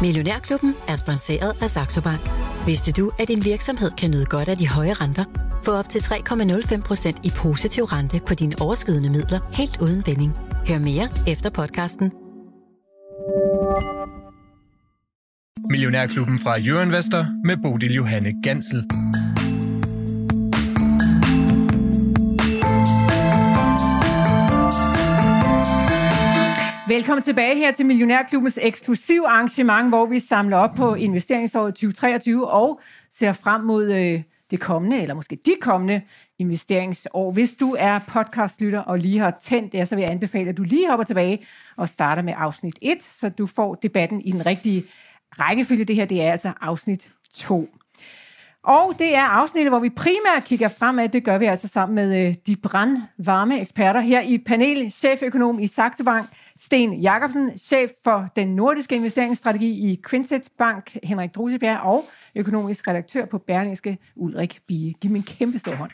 Millionærklubben er sponsoreret af Saxo Bank. Vidste du, at din virksomhed kan nyde godt af de høje renter? Få op til 3,05% i positiv rente på dine overskydende midler helt uden binding. Hør mere efter podcasten. Millionærklubben fra Jørgen med Bodil Johanne Gansel. Velkommen tilbage her til Millionærklubbens eksklusiv arrangement, hvor vi samler op på investeringsåret 2023 og ser frem mod øh, det kommende, eller måske de kommende investeringsår. Hvis du er podcastlytter og lige har tændt det, så vil jeg anbefale, at du lige hopper tilbage og starter med afsnit 1, så du får debatten i den rigtige rækkefølge. Det her det er altså afsnit 2. Og det er afsnittet, hvor vi primært kigger fremad. Det gør vi altså sammen med øh, de brandvarme eksperter her i panel. Cheføkonom i Saxo Bank, Sten Jakobsen, chef for den nordiske investeringsstrategi i Quintet Bank, Henrik Drusebjerg, og økonomisk redaktør på Berlingske, Ulrik Bie. Giv mig en kæmpe stor hånd.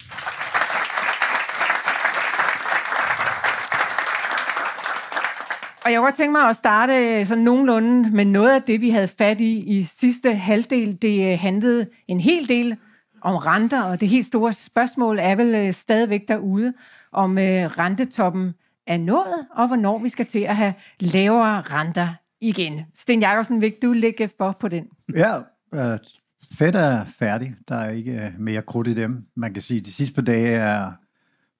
Og jeg kunne godt tænke mig at starte øh, sådan nogenlunde med noget af det, vi havde fat i i sidste halvdel. Det øh, handlede en hel del om renter, og det helt store spørgsmål er vel øh, stadigvæk derude, om rentetoppen er nået, og hvornår vi skal til at have lavere renter igen. Sten Jakobsen, vil du lægge for på den? Ja, fedt Fed er færdig. Der er ikke mere krudt i dem. Man kan sige, at de sidste par dage er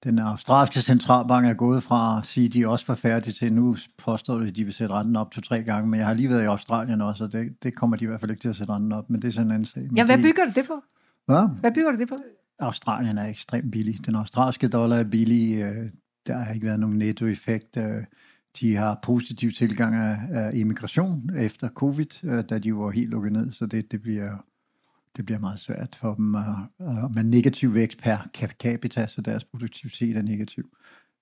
den australske centralbank er gået fra at sige, at de også var færdige til, nu påstår de, at de vil sætte renten op til tre gange, men jeg har lige været i Australien også, og det, det kommer de i hvert fald ikke til at sætte renten op, men det er sådan en anden sag. Ja, hvad bygger du det på? Hvad? Hvad bygger du det på? Australien er ekstremt billig. Den australske dollar er billig. Øh, der har ikke været nogen nettoeffekt. Øh, de har positiv tilgang af, immigration efter covid, øh, da de var helt lukket ned, så det, det bliver det bliver meget svært for dem at, at, med negativ vækst per capita, så deres produktivitet er negativ.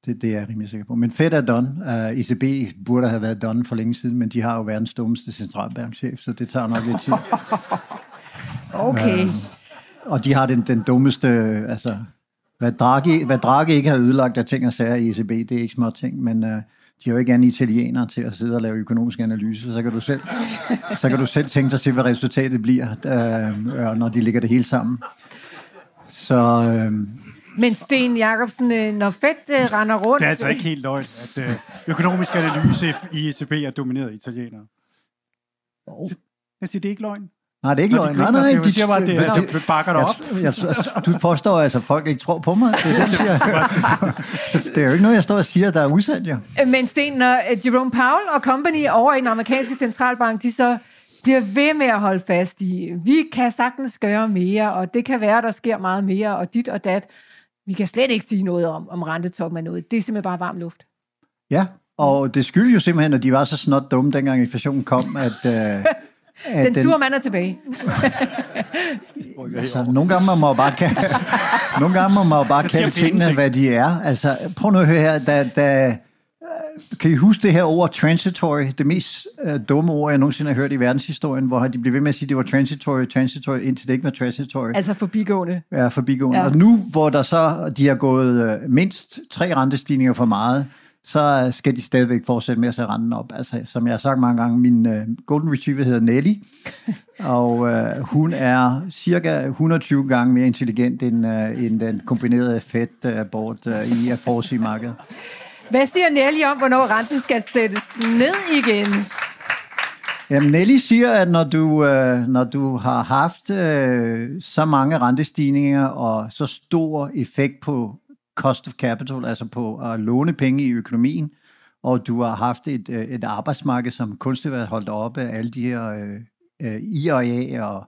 Det, det er jeg rimelig sikker på. Men Fed er done. Uh, ECB burde have været done for længe siden, men de har jo verdens dummeste centralbankchef, så det tager nok lidt tid. okay. Uh, og de har den, den dummeste, altså, hvad Draghi, hvad Draghi ikke har ødelagt af ting og sager i ECB, det er ikke små ting, men uh, de har jo ikke andet italienere til at sidde og lave økonomisk analyse, så kan du selv, så kan du selv tænke dig til, hvad resultatet bliver, øh, når de ligger det hele sammen. Så, øh, men Sten Jacobsen, øh, når Fed øh, render rundt... Det er altså ikke helt løgn, at øh, økonomisk analyse i ECB er domineret af italienere. Oh. Jeg siger, det er ikke løgn. Nej, det er ikke løgn. Nej, nej, det siger bare, det, det, det bakker dig op. Jeg, jeg, du påstår altså, at folk ikke tror på mig. Det er det, siger. Det er jo ikke noget, jeg står og siger, der er usandt, ja. Men Sten, når øh, Jerome Powell og company over i den amerikanske centralbank, de så bliver ved med at holde fast i, vi kan sagtens gøre mere, og det kan være, der sker meget mere, og dit og dat. Vi kan slet ikke sige noget om, om rentetoppen er noget. Det er simpelthen bare varm luft. Ja, og det skyldes jo simpelthen, at de var så snot dumme, dengang inflationen kom, at... Øh, den sure mand er tilbage. altså, nogle gange må man bare kalde, nogle gange må man bare kalde tingene, hvad de er. Altså, prøv nu at høre her, da, da, kan I huske det her ord transitory? Det mest uh, dumme ord, jeg nogensinde har hørt i verdenshistorien, hvor de blev ved med at sige, at det var transitory, transitory, indtil det ikke var transitory. Altså forbigående. Ja, forbigående. Ja. Og nu, hvor der så, de har gået uh, mindst tre rentestigninger for meget, så skal de stadigvæk fortsætte med at sætte renten op. Altså, som jeg har sagt mange gange, min uh, golden retriever hedder Nelly, og uh, hun er cirka 120 gange mere intelligent end, uh, end den kombinerede Fed-bord uh, i at forudsige markedet. Hvad siger Nelly om, hvornår renten skal sættes ned igen? Jamen, Nelly siger, at når du, øh, når du har haft øh, så mange rentestigninger og så stor effekt på cost of capital, altså på at låne penge i økonomien, og du har haft et, øh, et arbejdsmarked, som kunstigt har holdt oppe af alle de her øh, øh IRA og,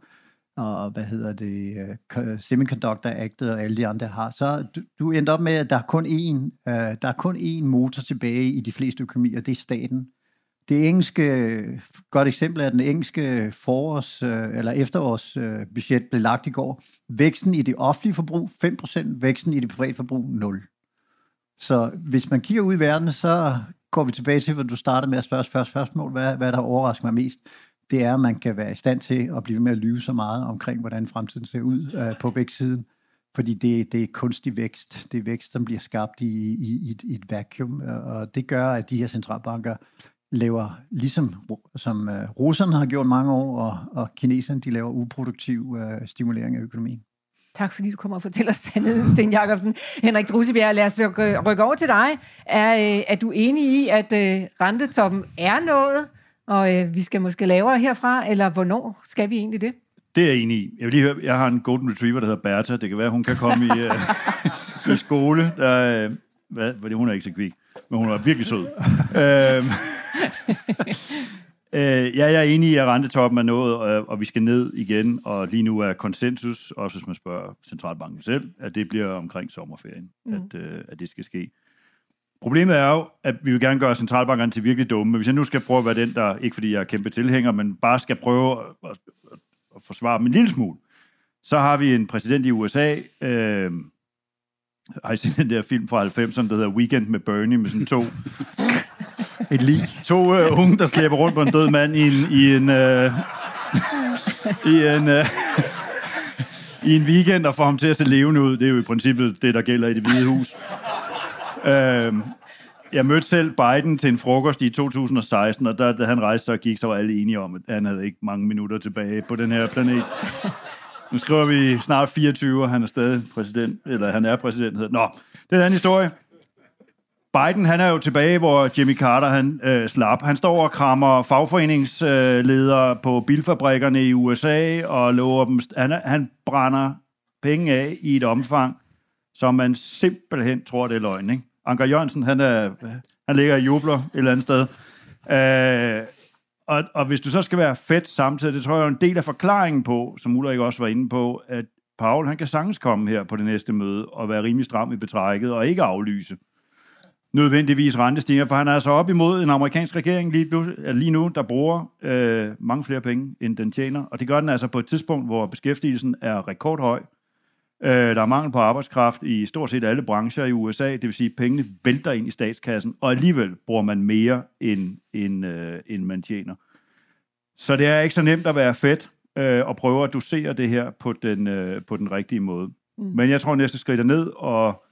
og hvad hedder det, øh, Semiconductor Act og alle de andre har, så du, du ender op med, at der er kun én, øh, der er kun én motor tilbage i de fleste økonomier, det er staten. Det engelske, godt eksempel er, at den engelske forårs, øh, eller efterårsbudget øh, blev lagt i går. Væksten i det offentlige forbrug 5%, væksten i det private forbrug 0. Så hvis man kigger ud i verden, så går vi tilbage til, hvor du startede med at spørge første spørgsmål, hvad, hvad der overrasker mig mest. Det er, at man kan være i stand til at blive med at lyve så meget omkring, hvordan fremtiden ser ud øh, på vækstsiden. Fordi det, det er kunstig vækst. Det er vækst, som bliver skabt i, i, i, et, i et vakuum. Og det gør, at de her centralbanker laver, ligesom som uh, russerne har gjort mange år, og, og kineserne, de laver uproduktiv uh, stimulering af økonomien. Tak fordi du kommer og fortæller os sandheden, Sten Jacobsen. Henrik Drusebjerg, lad os rykke over til dig. Er, er du enig i, at uh, rentetoppen er nået, og uh, vi skal måske lavere herfra, eller hvornår skal vi egentlig det? Det er jeg enig i. Jeg vil lige høre, jeg har en golden retriever, der hedder Bertha. Det kan være, hun kan komme i, uh, i skole. Der, uh, hvad, fordi hun er ikke så kvik, men hun er virkelig sød. uh, Øh, ja, jeg er enig i, at rentetoppen er nået, og, og vi skal ned igen, og lige nu er konsensus, også hvis man spørger centralbanken selv, at det bliver omkring sommerferien, mm. at, øh, at det skal ske. Problemet er jo, at vi vil gerne gøre centralbankerne til virkelig dumme, men hvis jeg nu skal prøve at være den, der, ikke fordi jeg er kæmpe tilhænger, men bare skal prøve at, at, at forsvare dem en lille smule, så har vi en præsident i USA, øh, har I set den der film fra 90'erne, der hedder Weekend med Bernie, med sådan to et lig. To uh, unge, der slæber rundt på en død mand i en... I en, uh, i en uh, i en weekend og få ham til at se levende ud. Det er jo i princippet det, der gælder i det hvide hus. Øhm, jeg mødte selv Biden til en frokost i 2016, og da, da han rejste og gik, så var alle enige om, at han havde ikke mange minutter tilbage på den her planet. Nu skriver vi snart 24, og han er stadig præsident, eller han er præsident. Nå, det er en anden historie. Biden, han er jo tilbage, hvor Jimmy Carter han øh, slap. Han står og krammer fagforeningsledere på bilfabrikkerne i USA og lover dem... Han, han brænder penge af i et omfang, som man simpelthen tror, det er løgn. Ikke? Anker Jørgensen, han, er, han ligger i jubler et eller andet sted. Øh, og, og hvis du så skal være fedt samtidig, det tror jeg er en del af forklaringen på, som Ulrik også var inde på, at Paul, han kan sagtens komme her på det næste møde og være rimelig stram i betrækket og ikke aflyse nødvendigvis rentestigninger, for han er altså op imod en amerikansk regering lige, lige nu, der bruger øh, mange flere penge, end den tjener. Og det gør den altså på et tidspunkt, hvor beskæftigelsen er rekordhøj. Øh, der er mangel på arbejdskraft i stort set alle brancher i USA, det vil sige, at pengene vælter ind i statskassen, og alligevel bruger man mere, end, end, øh, end man tjener. Så det er ikke så nemt at være fedt øh, og prøve at dosere det her på den, øh, på den rigtige måde. Mm. Men jeg tror, næste skridt er ned, og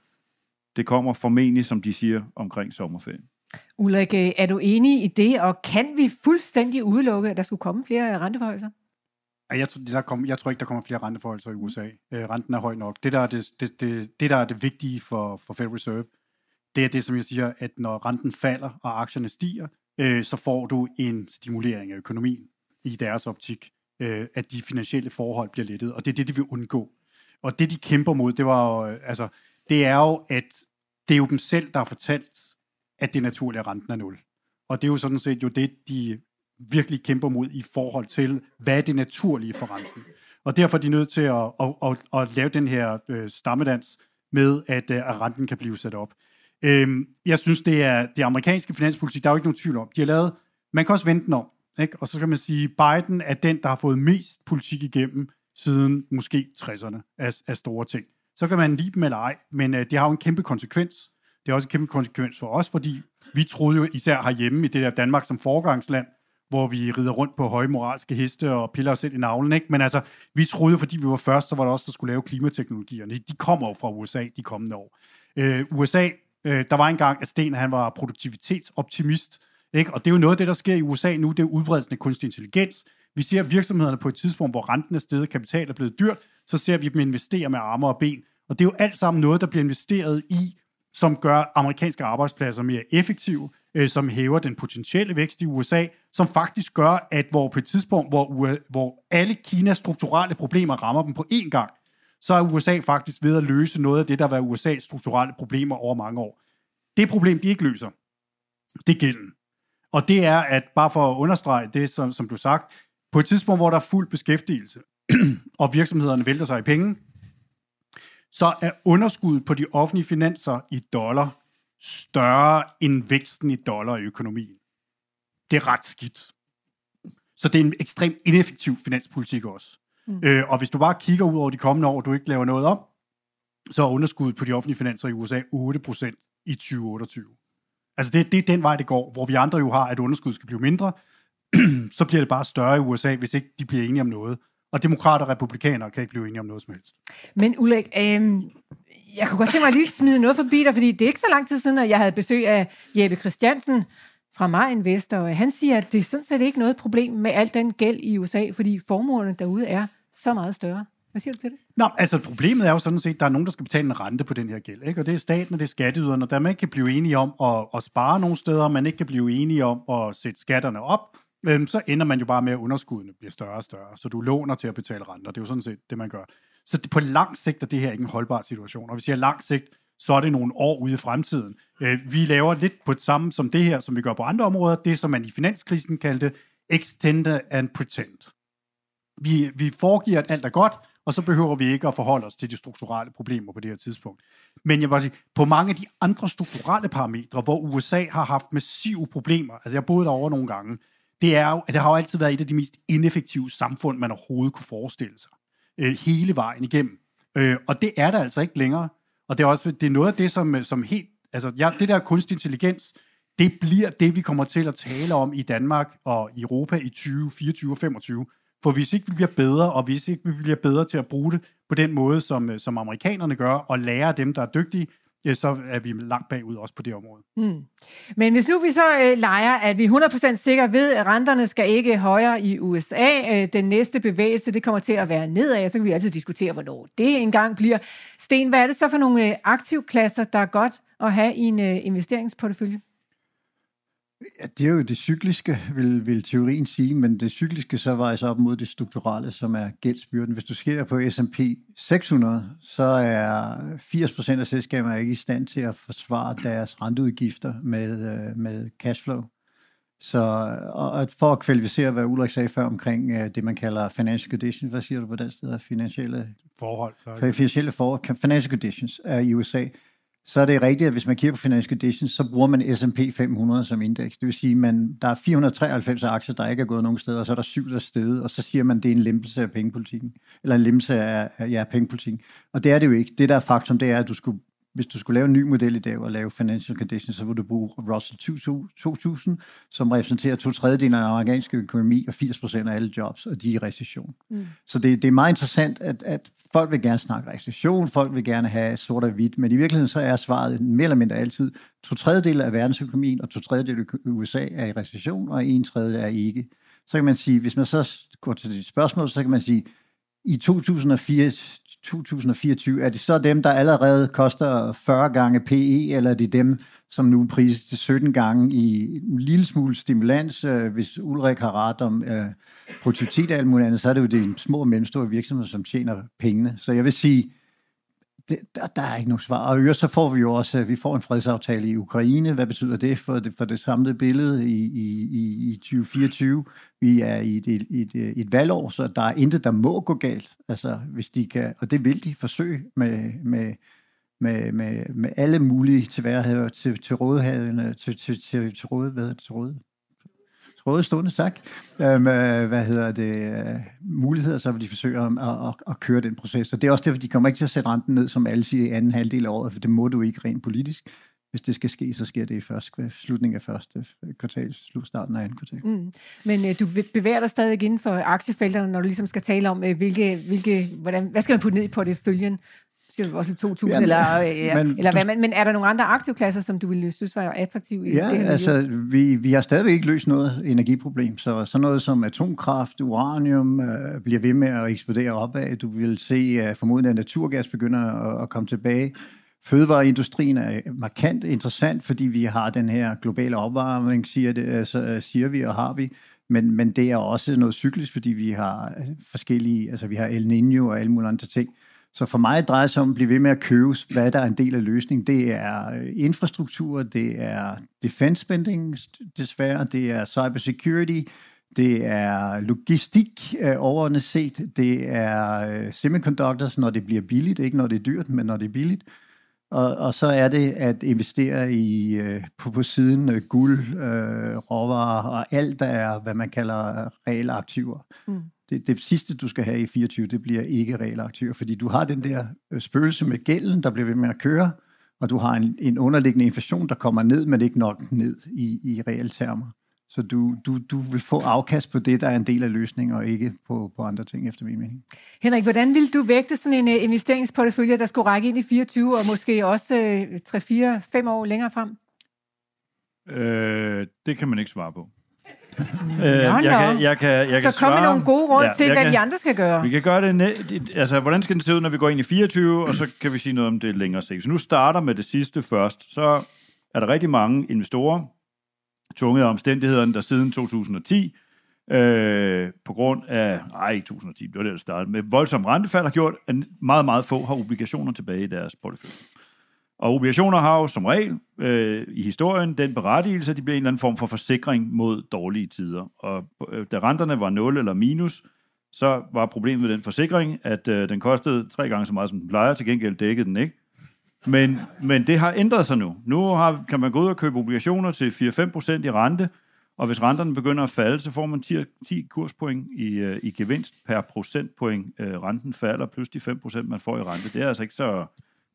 det kommer formentlig, som de siger, omkring sommerferien. Ulrik, er du enig i det, og kan vi fuldstændig udelukke, at der skulle komme flere renteforholdelser? Jeg, der kom, jeg tror ikke, der kommer flere renteforholdelser i USA. Øh, renten er høj nok. Det, der er det, det, det, det, der er det vigtige for, for Federal Reserve, det er det, som jeg siger, at når renten falder og aktierne stiger, øh, så får du en stimulering af økonomien i deres optik, øh, at de finansielle forhold bliver lettet, og det er det, de vil undgå. Og det, de kæmper mod, det var jo, øh, altså, det er jo, at det er jo dem selv, der har fortalt, at det naturlige renten er nul. Og det er jo sådan set jo det, de virkelig kæmper mod i forhold til, hvad er det naturlige for renten. Og derfor er de nødt til at, at, at, at lave den her øh, stammedans med, at, øh, at renten kan blive sat op. Øhm, jeg synes, det er det amerikanske finanspolitik, der er jo ikke nogen tvivl om. De har lavet, man kan også vente den om, ikke? og så kan man sige, Biden er den, der har fået mest politik igennem siden måske 60'erne af, af store ting så kan man lide dem eller ej, men øh, det har jo en kæmpe konsekvens. Det er også en kæmpe konsekvens for os, fordi vi troede jo især herhjemme i det der Danmark som forgangsland, hvor vi rider rundt på høje moralske heste og piller os selv i navlen. Ikke? Men altså, vi troede jo, fordi vi var først, så var det også der skulle lave klimateknologierne. De kommer jo fra USA de kommende år. Øh, USA, øh, der var engang, at Sten han var produktivitetsoptimist, ikke? og det er jo noget af det, der sker i USA nu, det er udbredelsen af kunstig intelligens. Vi ser virksomhederne på et tidspunkt, hvor renten er steget, kapital er blevet dyrt, så ser vi dem investere med arme og ben. Og det er jo alt sammen noget, der bliver investeret i, som gør amerikanske arbejdspladser mere effektive, øh, som hæver den potentielle vækst i USA, som faktisk gør, at hvor på et tidspunkt, hvor, hvor alle Kinas strukturelle problemer rammer dem på én gang, så er USA faktisk ved at løse noget af det, der var USA's strukturelle problemer over mange år. Det problem, de ikke løser, det er gælden. Og det er, at bare for at understrege det, som, som du sagt, på et tidspunkt, hvor der er fuld beskæftigelse, og virksomhederne vælter sig i penge, så er underskuddet på de offentlige finanser i dollar større end væksten i dollar i økonomien. Det er ret skidt. Så det er en ekstremt ineffektiv finanspolitik også. Mm. Øh, og hvis du bare kigger ud over de kommende år, og du ikke laver noget om, så er underskuddet på de offentlige finanser i USA 8% i 2028. Altså det, det er den vej, det går, hvor vi andre jo har, at underskuddet skal blive mindre, så bliver det bare større i USA, hvis ikke de bliver enige om noget. Og demokrater og republikanere kan ikke blive enige om noget som helst. Men Ulrik, øh, jeg kunne godt tænke mig at lige smide noget forbi dig, fordi det er ikke så lang tid siden, at jeg havde besøg af Jeppe Christiansen, fra mig investor, og han siger, at det er sådan set ikke noget problem med al den gæld i USA, fordi formuerne derude er så meget større. Hvad siger du til det? Nå, altså problemet er jo sådan set, at der er nogen, der skal betale en rente på den her gæld. Ikke? Og det er staten, og det er skatteyderne. Der man ikke kan blive enige om at, at spare nogle steder, man ikke kan blive enige om at sætte skatterne op, øhm, så ender man jo bare med, at underskuddene bliver større og større. Så du låner til at betale renter. Det er jo sådan set det, man gør. Så på lang sigt er det her ikke en holdbar situation. Og hvis jeg lang sigt, så er det nogle år ude i fremtiden. Øh, vi laver lidt på det samme som det her, som vi gør på andre områder. Det, som man i finanskrisen kaldte extend and pretend. Vi, vi foregiver, at alt er godt, og så behøver vi ikke at forholde os til de strukturelle problemer på det her tidspunkt. Men jeg vil sige, på mange af de andre strukturelle parametre, hvor USA har haft massive problemer, altså jeg boede derovre nogle gange, det er jo, at det har jo altid været et af de mest ineffektive samfund, man overhovedet kunne forestille sig. Øh, hele vejen igennem. Øh, og det er der altså ikke længere. Og det er også det er noget af det, som, som helt... Altså, ja, det der kunstig intelligens, det bliver det, vi kommer til at tale om i Danmark og i Europa i 2024 og 2025. For hvis ikke vi bliver bedre, og hvis ikke vi bliver bedre til at bruge det på den måde, som, øh, som amerikanerne gør, og lære dem, der er dygtige, ja, så er vi langt bagud også på det område. Mm. Men hvis nu vi så øh, leger, at vi 100% sikre ved, at renterne skal ikke højere i USA, øh, den næste bevægelse, det kommer til at være nedad, så kan vi altid diskutere, hvornår det engang bliver. Sten, hvad er det så for nogle øh, aktivklasser, der er godt at have i en øh, investeringsportefølje? Ja, det er jo det cykliske, vil, vil teorien sige, men det cykliske så vejer sig op mod det strukturelle, som er gældsbyrden. Hvis du sker på S&P 600, så er 80% af selskaberne ikke i stand til at forsvare deres renteudgifter med, øh, med cashflow. Så og for at kvalificere, hvad Ulrik sagde før omkring øh, det, man kalder financial conditions, hvad siger du på den sted? Finansielle forhold. Finansielle forhold, financial conditions er i USA så er det rigtigt, at hvis man kigger på financial conditions, så bruger man S&P 500 som indeks. Det vil sige, at man, der er 493 aktier, der ikke er gået nogen steder, og så er der syv, der er og så siger man, at det er en lempelse af pengepolitikken, eller en lempelse af, ja, pengepolitikken. Og det er det jo ikke. Det, der er faktum, det er, at du skulle hvis du skulle lave en ny model i dag og lave financial conditions, så ville du bruge Russell 2000, som repræsenterer to tredjedel af den amerikanske økonomi og 80 procent af alle jobs, og de er i recession. Mm. Så det, det er meget interessant, at, at folk vil gerne snakke recession, folk vil gerne have sort og hvidt, men i virkeligheden så er svaret mere eller mindre altid, to tredjedel af verdensøkonomien og to tredjedel af USA er i recession, og en tredjedel er ikke. Så kan man sige, hvis man så går til dit spørgsmål, så kan man sige, i 2004, 2024, er det så dem, der allerede koster 40 gange PE, eller er det dem, som nu prises til 17 gange i en lille smule stimulans? Øh, hvis Ulrik har ret om øh, produktivitet og alt muligt andet, så er det jo de små og mellemstore virksomheder, som tjener pengene. Så jeg vil sige, det, der, der er ikke nogen svar. Og øvrigt så får vi jo også, øh, vi får en fredsaftale i Ukraine. Hvad betyder det for det, for det samlede billede i, i, i 2024? Vi er i et, et, et, et valgår, så der er intet, der må gå galt. Altså, hvis de kan, og det vil de forsøge med, med, med, med, med alle mulige tilværelser til, til rådhavene, til, til, til, til råd, hvad til råd, rådestående, tak. Øhm, øh, hvad hedder det? Øh, muligheder, så vil de forsøge at, at, at, køre den proces. Og det er også derfor, de kommer ikke til at sætte renten ned, som alle siger, i anden halvdel af året, for det må du ikke rent politisk. Hvis det skal ske, så sker det i første, slutningen af første kvartal, starten af anden kvartal. Mm. Men øh, du bevæger dig stadig inden for aktiefelterne, når du ligesom skal tale om, øh, hvilke, hvilke, hvordan, hvad skal man putte ned på det følgen siger du også 2.000, ja, eller, ja, men, eller hvad, men, men er der nogle andre aktivklasser, som du ville synes var attraktive i ja, det her altså, vi, vi har stadigvæk ikke løst noget energiproblem, så sådan noget som atomkraft, uranium øh, bliver ved med at eksplodere opad. Du vil se uh, formodentlig, at naturgas begynder at, at komme tilbage. Fødevareindustrien er markant interessant, fordi vi har den her globale opvarmning, siger, det, altså, siger vi og har vi. Men, men det er også noget cyklisk, fordi vi har forskellige, altså vi har El Niño og alle mulige andre ting. Så for mig drejer det sig om at blive ved med at købe, hvad der er en del af løsningen. Det er øh, infrastruktur, det er defense spending, desværre, det er cybersecurity, det er logistik øh, overordnet set, det er øh, semiconductors, når det bliver billigt, ikke når det er dyrt, men når det er billigt. Og, og så er det at investere i øh, på, på siden øh, guld, øh, råvarer og alt, der er, hvad man kalder reelle aktiver. Mm det, det sidste, du skal have i 24, det bliver ikke realaktiver, fordi du har den der øh, spøgelse med gælden, der bliver ved med at køre, og du har en, en underliggende inflation, der kommer ned, men ikke nok ned i, i reelle termer. Så du, du, du vil få afkast på det, der er en del af løsningen, og ikke på, på andre ting, efter min mening. Henrik, hvordan vil du vægte sådan en uh, investeringsportefølje, der skulle række ind i 24, og måske også uh, 3, 4, 5 år længere frem? Øh, det kan man ikke svare på. Øh, Nå, jeg, nå. kan, jeg, kan, jeg kan Så kom med svare, nogle gode råd Ja, til, jeg hvad kan- de andre skal gøre. Vi kan gøre det, næ- altså hvordan skal det se ud, når vi går ind i 24, og så kan vi sige noget om det længere sigt. Så nu starter med det sidste først. Så er der rigtig mange investorer, tvunget af omstændighederne, der siden 2010, øh, på grund af, ej ikke 2010, det var det, der startede, med voldsom rentefald har gjort, at meget, meget få har obligationer tilbage i deres portefølje. Og obligationer har jo som regel øh, i historien den berettigelse, at de bliver en eller anden form for forsikring mod dårlige tider. Og øh, da renterne var 0 eller minus, så var problemet med den forsikring, at øh, den kostede tre gange så meget, som den plejer. Til gengæld dækkede den ikke. Men, men det har ændret sig nu. Nu har, kan man gå ud og købe obligationer til 4-5% i rente, og hvis renterne begynder at falde, så får man 10, 10 kurspoint i, øh, i gevinst per procentpoint. Øh, renten falder, plus de 5% man får i rente. Det er altså ikke så...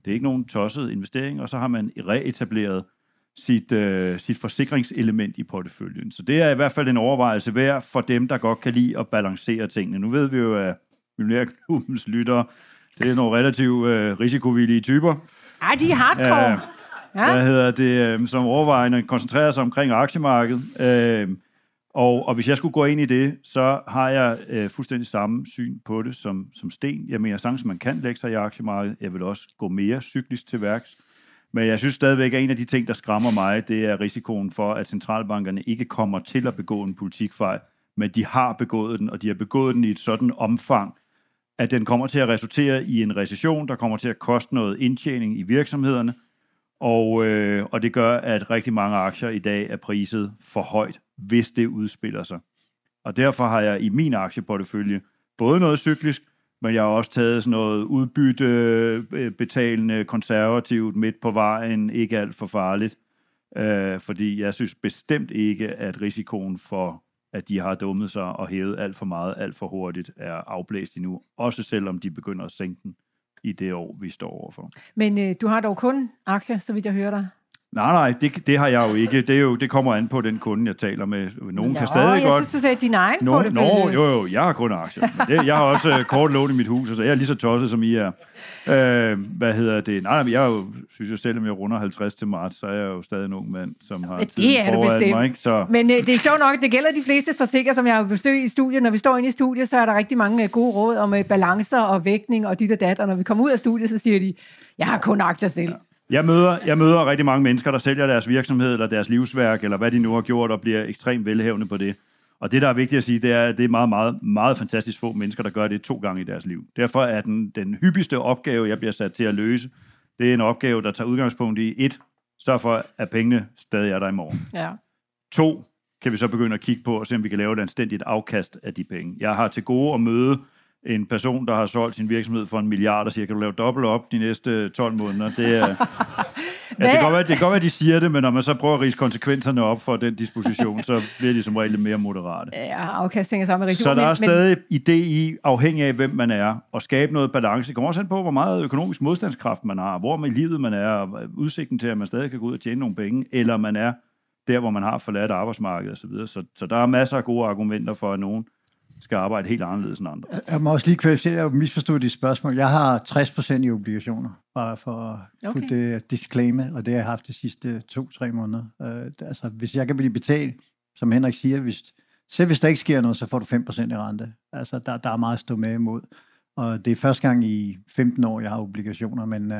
Det er ikke nogen tosset investering, og så har man reetableret sit, øh, sit forsikringselement i porteføljen. Så det er i hvert fald en overvejelse værd for dem, der godt kan lide at balancere tingene. Nu ved vi jo, at Millionærklubbens lyttere, det er nogle relativt øh, risikovillige typer, Ej, de er hardcore. Ja. Ja. hvad hedder det, øh, som overvejende koncentrerer sig omkring aktiemarkedet. Øh, og, og hvis jeg skulle gå ind i det, så har jeg øh, fuldstændig samme syn på det som, som Sten. Jeg mener sagtens, man kan lægge sig i aktiemarkedet. Jeg vil også gå mere cyklisk til værks. Men jeg synes stadigvæk, at en af de ting, der skræmmer mig, det er risikoen for, at centralbankerne ikke kommer til at begå en politikfejl, men de har begået den, og de har begået den i et sådan omfang, at den kommer til at resultere i en recession, der kommer til at koste noget indtjening i virksomhederne, og, øh, og det gør, at rigtig mange aktier i dag er priset for højt, hvis det udspiller sig. Og derfor har jeg i min aktieportefølje både noget cyklisk, men jeg har også taget sådan noget udbytte, øh, betalende, konservativt, midt på vejen, ikke alt for farligt. Øh, fordi jeg synes bestemt ikke, at risikoen for, at de har dummet sig og hævet alt for meget, alt for hurtigt, er afblæst endnu. Også selvom de begynder at sænke den i det år, vi står overfor. Men øh, du har dog kun aktier, så vidt jeg hører dig. Nej, nej, det, det har jeg jo ikke. Det, er jo, det kommer an på den kunde, jeg taler med. Nogen kan stadig jeg godt... synes, du sagde din egen Nogen, nå, portefølje. jo, jo, jeg har kun aktier. Det, jeg har også uh, kort lån i mit hus, så jeg er lige så tosset, som I er. Uh, hvad hedder det? Nej, men jeg jo, synes jeg, selvom jeg runder 50 til marts, så er jeg jo stadig en ung mand, som har Det tiden er foran bestemt. mig. Ikke? Så, Men øh, det er sjovt nok, det gælder de fleste strateger, som jeg har besøgt i studiet. Når vi står inde i studiet, så er der rigtig mange øh, gode råd om øh, balancer og vægtning og dit og dat. Og når vi kommer ud af studiet, så siger de, jeg har kun aktier selv. Jeg møder, jeg møder rigtig mange mennesker, der sælger deres virksomhed eller deres livsværk, eller hvad de nu har gjort, og bliver ekstremt velhævende på det. Og det, der er vigtigt at sige, det er, at det er meget, meget, meget fantastisk få mennesker, der gør det to gange i deres liv. Derfor er den, den hyppigste opgave, jeg bliver sat til at løse, det er en opgave, der tager udgangspunkt i et, sørg for, at pengene stadig er der i morgen. Ja. To, kan vi så begynde at kigge på, og se om vi kan lave et anstændigt afkast af de penge. Jeg har til gode at møde en person, der har solgt sin virksomhed for en milliard, og siger, kan du lave dobbelt op de næste 12 måneder? Det er, ja, det, kan godt være, det kan godt være, de siger det, men når man så prøver at rise konsekvenserne op for den disposition, så bliver de som regel lidt mere moderate. Ja, afkast hænger sammen med risiko. Så der er men, stadig idé i, afhængig af hvem man er, at skabe noget balance. Det kommer også an på, hvor meget økonomisk modstandskraft man har, hvor i livet man er, udsigten til, at man stadig kan gå ud og tjene nogle penge, eller man er der, hvor man har forladt arbejdsmarkedet osv. Så, så, så der er masser af gode argumenter for, at nogen skal arbejde helt anderledes end andre. Jeg må også lige kvalificere, jeg misforstod dit spørgsmål. Jeg har 60% i obligationer, bare for at Okay. det disclaimer, og det har jeg haft de sidste to-tre måneder. Uh, altså, hvis jeg kan blive betalt, som Henrik siger, hvis, selv hvis der ikke sker noget, så får du 5% i rente. Altså, der, der er meget at stå med imod. Og det er første gang i 15 år, jeg har obligationer, men uh,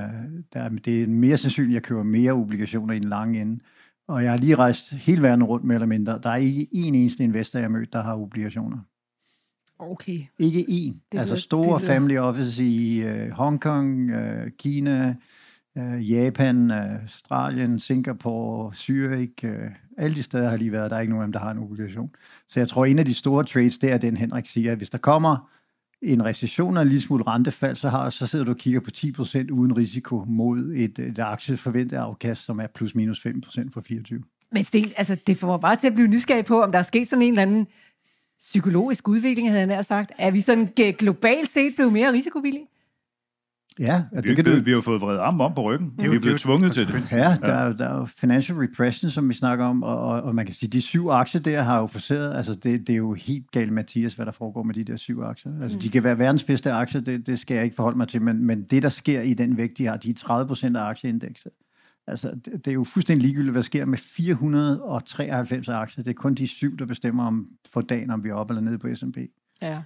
der, er- det er mere sandsynligt, at jeg køber mere obligationer i den lange ende. Og jeg har lige rejst hele verden rundt, mere eller mindre. Der er ikke en eneste investor, jeg har mødt, der har obligationer. Okay. Ikke én. Det altså store det family offices i øh, Hongkong, øh, Kina, øh, Japan, øh, Australien, Singapore, Zürich. Øh, alle de steder har lige været. Der er ikke nogen af dem, der har en obligation. Så jeg tror, en af de store trades, det er den, Henrik siger, at hvis der kommer en recession og en lille smule rentefald, så, har, så sidder du og kigger på 10% uden risiko mod et, et aktieforventet afkast, som er plus minus 5% for 24. Men Sten, altså, det får mig bare til at blive nysgerrig på, om der er sket sådan en eller anden psykologisk udvikling, havde jeg nær sagt. Er vi sådan globalt set blevet mere risikovillige? Ja, ja Vi, det kan du, vi har fået vredet armen om på ryggen. er jo- Vi er det er blevet tvunget til det. Ja, der, er, der er jo financial repression, som vi snakker om, og, og, og man kan sige, de syv aktier der har jo forseret, altså det, det er jo helt galt, Mathias, hvad der foregår med de der syv aktier. Altså mm. de kan være verdens bedste aktier, det, det skal jeg ikke forholde mig til, men, men det, der sker i den vægt, de har, de er 30 procent af aktieindekset. Altså, det, det er jo fuldstændig ligegyldigt, hvad sker med 493 aktier. Det er kun de syv, der bestemmer om for dagen, om vi er oppe eller nede på S&P. Ja.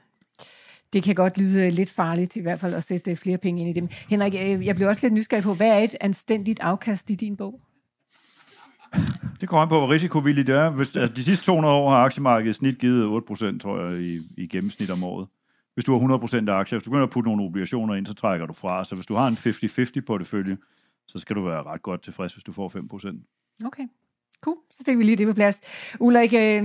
Det kan godt lyde lidt farligt, i hvert fald at sætte flere penge ind i dem. Henrik, øh, jeg blev også lidt nysgerrig på, hvad er et anstændigt afkast i din bog? Det kommer an på, hvor risikovilligt det er. Hvis, altså, de sidste 200 år har aktiemarkedet snit givet 8%, tror jeg, i, i gennemsnit om året. Hvis du har 100% af aktier, hvis du begynder at putte nogle obligationer ind, så trækker du fra. Så hvis du har en 50-50 portefølje, så skal du være ret godt tilfreds, hvis du får 5%. Okay. Cool, så fik vi lige det på plads. Ulrik, øh,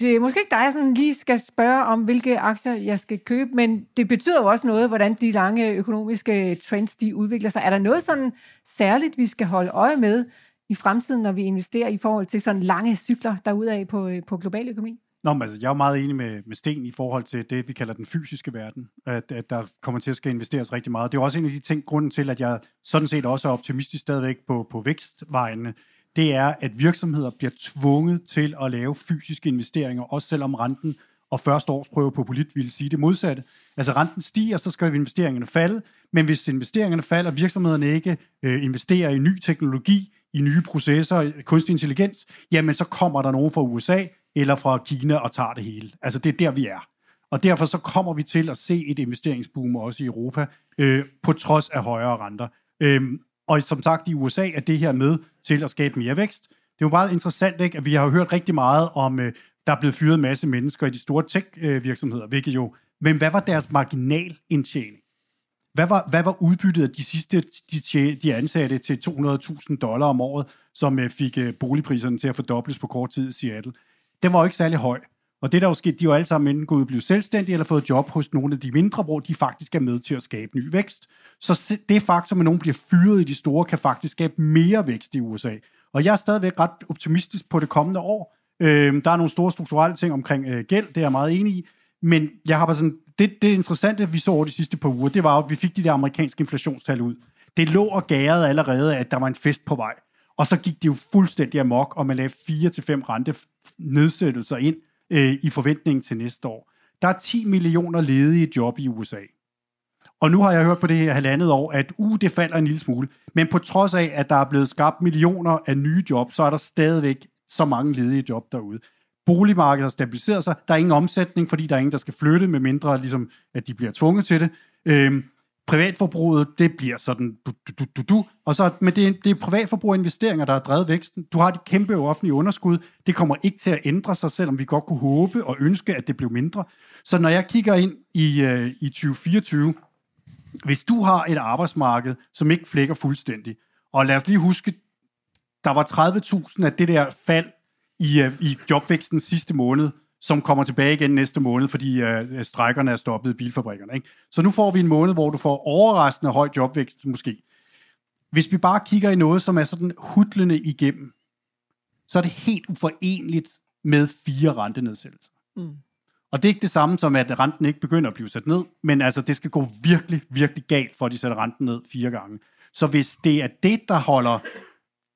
det er måske ikke dig, som lige skal spørge om, hvilke aktier jeg skal købe, men det betyder jo også noget, hvordan de lange økonomiske trends de udvikler sig. Er der noget sådan særligt, vi skal holde øje med i fremtiden, når vi investerer i forhold til sådan lange cykler derudaf på, øh, på global økonomi? Nå, men altså, jeg er meget enig med, med Sten i forhold til det, vi kalder den fysiske verden, at, at der kommer til at skal investeres rigtig meget. Det er også en af de ting, grunden til, at jeg sådan set også er optimistisk stadigvæk på, på vækstvejene, det er, at virksomheder bliver tvunget til at lave fysiske investeringer, også selvom renten og første årsprøve på polit ville sige det modsatte. Altså renten stiger, så skal investeringerne falde, men hvis investeringerne falder, virksomhederne ikke øh, investerer i ny teknologi, i nye processer, kunstig intelligens, jamen så kommer der nogen fra USA eller fra Kina og tager det hele. Altså det er der, vi er. Og derfor så kommer vi til at se et investeringsboom også i Europa, øh, på trods af højere renter. Øhm, og som sagt, i USA er det her med til at skabe mere vækst. Det er jo meget interessant, ikke, at vi har hørt rigtig meget om, øh, der er blevet fyret en masse mennesker i de store tech-virksomheder, hvilket jo... Men hvad var deres marginalindtjening? Hvad var, hvad var udbyttet af de sidste, de, de ansatte til 200.000 dollar om året, som øh, fik øh, boligpriserne til at fordobles på kort tid i Seattle? Den var jo ikke særlig høj. Og det der jo skete, de var alle sammen enten gået og blive selvstændige, eller fået job hos nogle af de mindre, hvor de faktisk er med til at skabe ny vækst. Så det faktum, at nogen bliver fyret i de store, kan faktisk skabe mere vækst i USA. Og jeg er stadigvæk ret optimistisk på det kommende år. Øh, der er nogle store strukturelle ting omkring øh, gæld, det er jeg meget enig i. Men jeg har bare sådan, det, det interessante, vi så over de sidste par uger, det var at vi fik de der amerikanske inflationstal ud. Det lå og gærede allerede, at der var en fest på vej. Og så gik det jo fuldstændig amok, og man lavede 4-5 rente nedsættelser ind øh, i forventningen til næste år. Der er 10 millioner ledige job i USA. Og nu har jeg hørt på det her halvandet år, at uh, det falder en lille smule. Men på trods af, at der er blevet skabt millioner af nye job, så er der stadigvæk så mange ledige job derude. Boligmarkedet har stabiliseret sig. Der er ingen omsætning, fordi der er ingen, der skal flytte, med mindre ligesom, at de bliver tvunget til det. Øhm, privatforbruget, det bliver sådan du, du, du, du. Og så, men det, er, det er privatforbrug og investeringer, der har drevet væksten. Du har et kæmpe offentlige underskud. Det kommer ikke til at ændre sig, selvom vi godt kunne håbe og ønske, at det blev mindre. Så når jeg kigger ind i, øh, i 2024, hvis du har et arbejdsmarked, som ikke flækker fuldstændig, og lad os lige huske, der var 30.000 af det der fald i, øh, i jobvæksten sidste måned, som kommer tilbage igen næste måned, fordi uh, strækkerne er stoppet i bilfabrikkerne. Ikke? Så nu får vi en måned, hvor du får overraskende høj jobvækst måske. Hvis vi bare kigger i noget, som er sådan hudlende igennem, så er det helt uforenligt med fire rentenedsættelser. Mm. Og det er ikke det samme som, at renten ikke begynder at blive sat ned, men altså, det skal gå virkelig, virkelig galt, for at de sætter renten ned fire gange. Så hvis det er det, der holder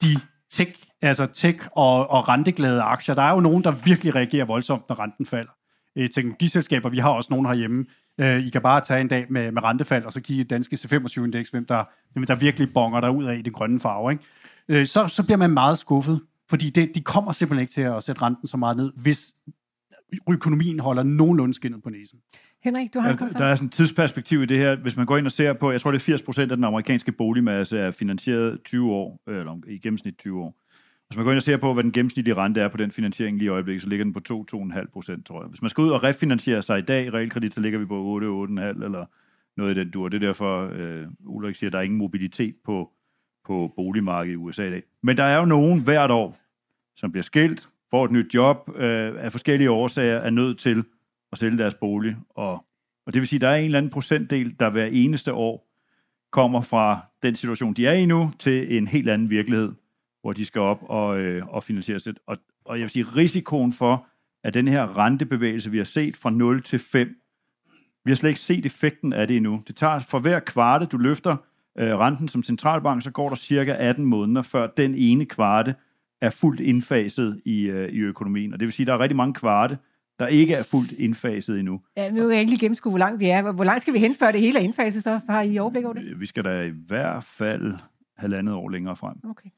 de tech, altså tech og, og renteglade aktier, der er jo nogen, der virkelig reagerer voldsomt, når renten falder. Øh, teknologiselskaber, vi har også nogen herhjemme, øh, I kan bare tage en dag med, med rentefald, og så kigge danske C25-indeks, hvem der, hvem der virkelig bonger der ud af i den grønne farve. Ikke? Øh, så, så bliver man meget skuffet, fordi det, de kommer simpelthen ikke til at sætte renten så meget ned, hvis økonomien holder nogenlunde skinnet på næsen. Henrik, du har en kommentar? Der er sådan et tidsperspektiv i det her. Hvis man går ind og ser på, jeg tror det er 80 procent af den amerikanske boligmasse er finansieret 20 år, eller i gennemsnit 20 år. Hvis man går ind og ser på, hvad den gennemsnitlige rente er på den finansiering lige i øjeblikket, så ligger den på 2-2,5 procent, tror jeg. Hvis man skal ud og refinansiere sig i dag i realkredit, så ligger vi på 8-8,5 eller noget i den dur. Det er derfor, øh, Ulrik siger, at der er ingen mobilitet på, på boligmarkedet i USA i dag. Men der er jo nogen hvert år, som bliver skilt, får et nyt job, øh, af forskellige årsager er nødt til at sælge deres bolig. Og, og det vil sige, at der er en eller anden procentdel, der hver eneste år kommer fra den situation, de er i nu, til en helt anden virkelighed, hvor de skal op og, øh, og finansiere sig. Og, og jeg vil sige, risikoen for, at den her rentebevægelse, vi har set fra 0 til 5, vi har slet ikke set effekten af det endnu. Det tager for hver kvarte, du løfter øh, renten som centralbank, så går der cirka 18 måneder, før den ene kvarte er fuldt indfaset i, øh, i økonomien. Og det vil sige, at der er rigtig mange kvarte, der ikke er fuldt indfaset endnu. Ja, nu kan jeg ikke lige gennemskue, hvor langt vi er. Hvor langt skal vi hen, før det hele er indfaset, så har I overblik over det? Vi skal da i hvert fald halvandet år længere frem. Okay.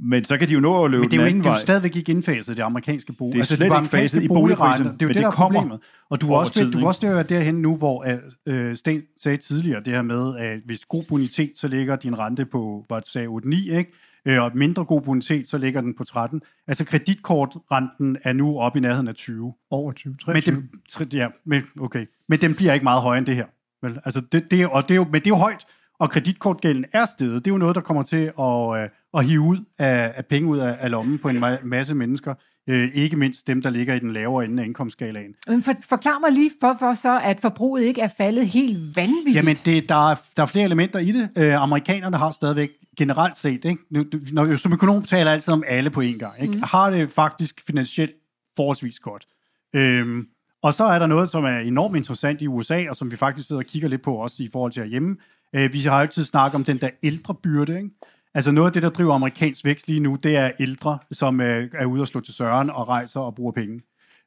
Men så kan de jo nå at løbe Men det er jo, den ikke, det er jo stadigvæk ikke indfaset, det amerikanske bolig. Det er slet ikke faset i boligpriserne, Det er jo men det, der det er kommer problemet. Og du er også, tid, du ikke? også være derhen nu, hvor øh, Sten sagde tidligere, det her med, at hvis god bonitet, så ligger din rente på, hvad du sagde, 8-9, ikke? Øh, Og mindre god bonitet, så ligger den på 13. Altså kreditkortrenten er nu oppe i nærheden af 20. Over 20, Men 23. den, tre- ja, men, okay. men den bliver ikke meget højere end det her. Vel? Altså det, det, er- og det er jo, men det er jo højt, og kreditkortgælden er steget. Det er jo noget, der kommer til at, øh, at hive ud af, af penge ud af, af lommen på en ma- masse mennesker. Øh, ikke mindst dem, der ligger i den lavere ende af indkomstskalaen. Men for, forklar mig lige, hvorfor så, at forbruget ikke er faldet helt vanvittigt. Jamen, det, der, er, der er flere elementer i det. Øh, amerikanerne har stadigvæk generelt set, ikke? Nu, når, som økonom taler jeg altid om alle på én gang, ikke? Mm. har det faktisk finansielt forholdsvis godt. Øhm, og så er der noget, som er enormt interessant i USA, og som vi faktisk sidder og kigger lidt på også i forhold til herhjemme. Øh, vi har jo altid snakket om den der ældre byrde, ikke? Altså noget af det, der driver amerikansk vækst lige nu, det er ældre, som øh, er ude og slå til søren og rejser og bruger penge.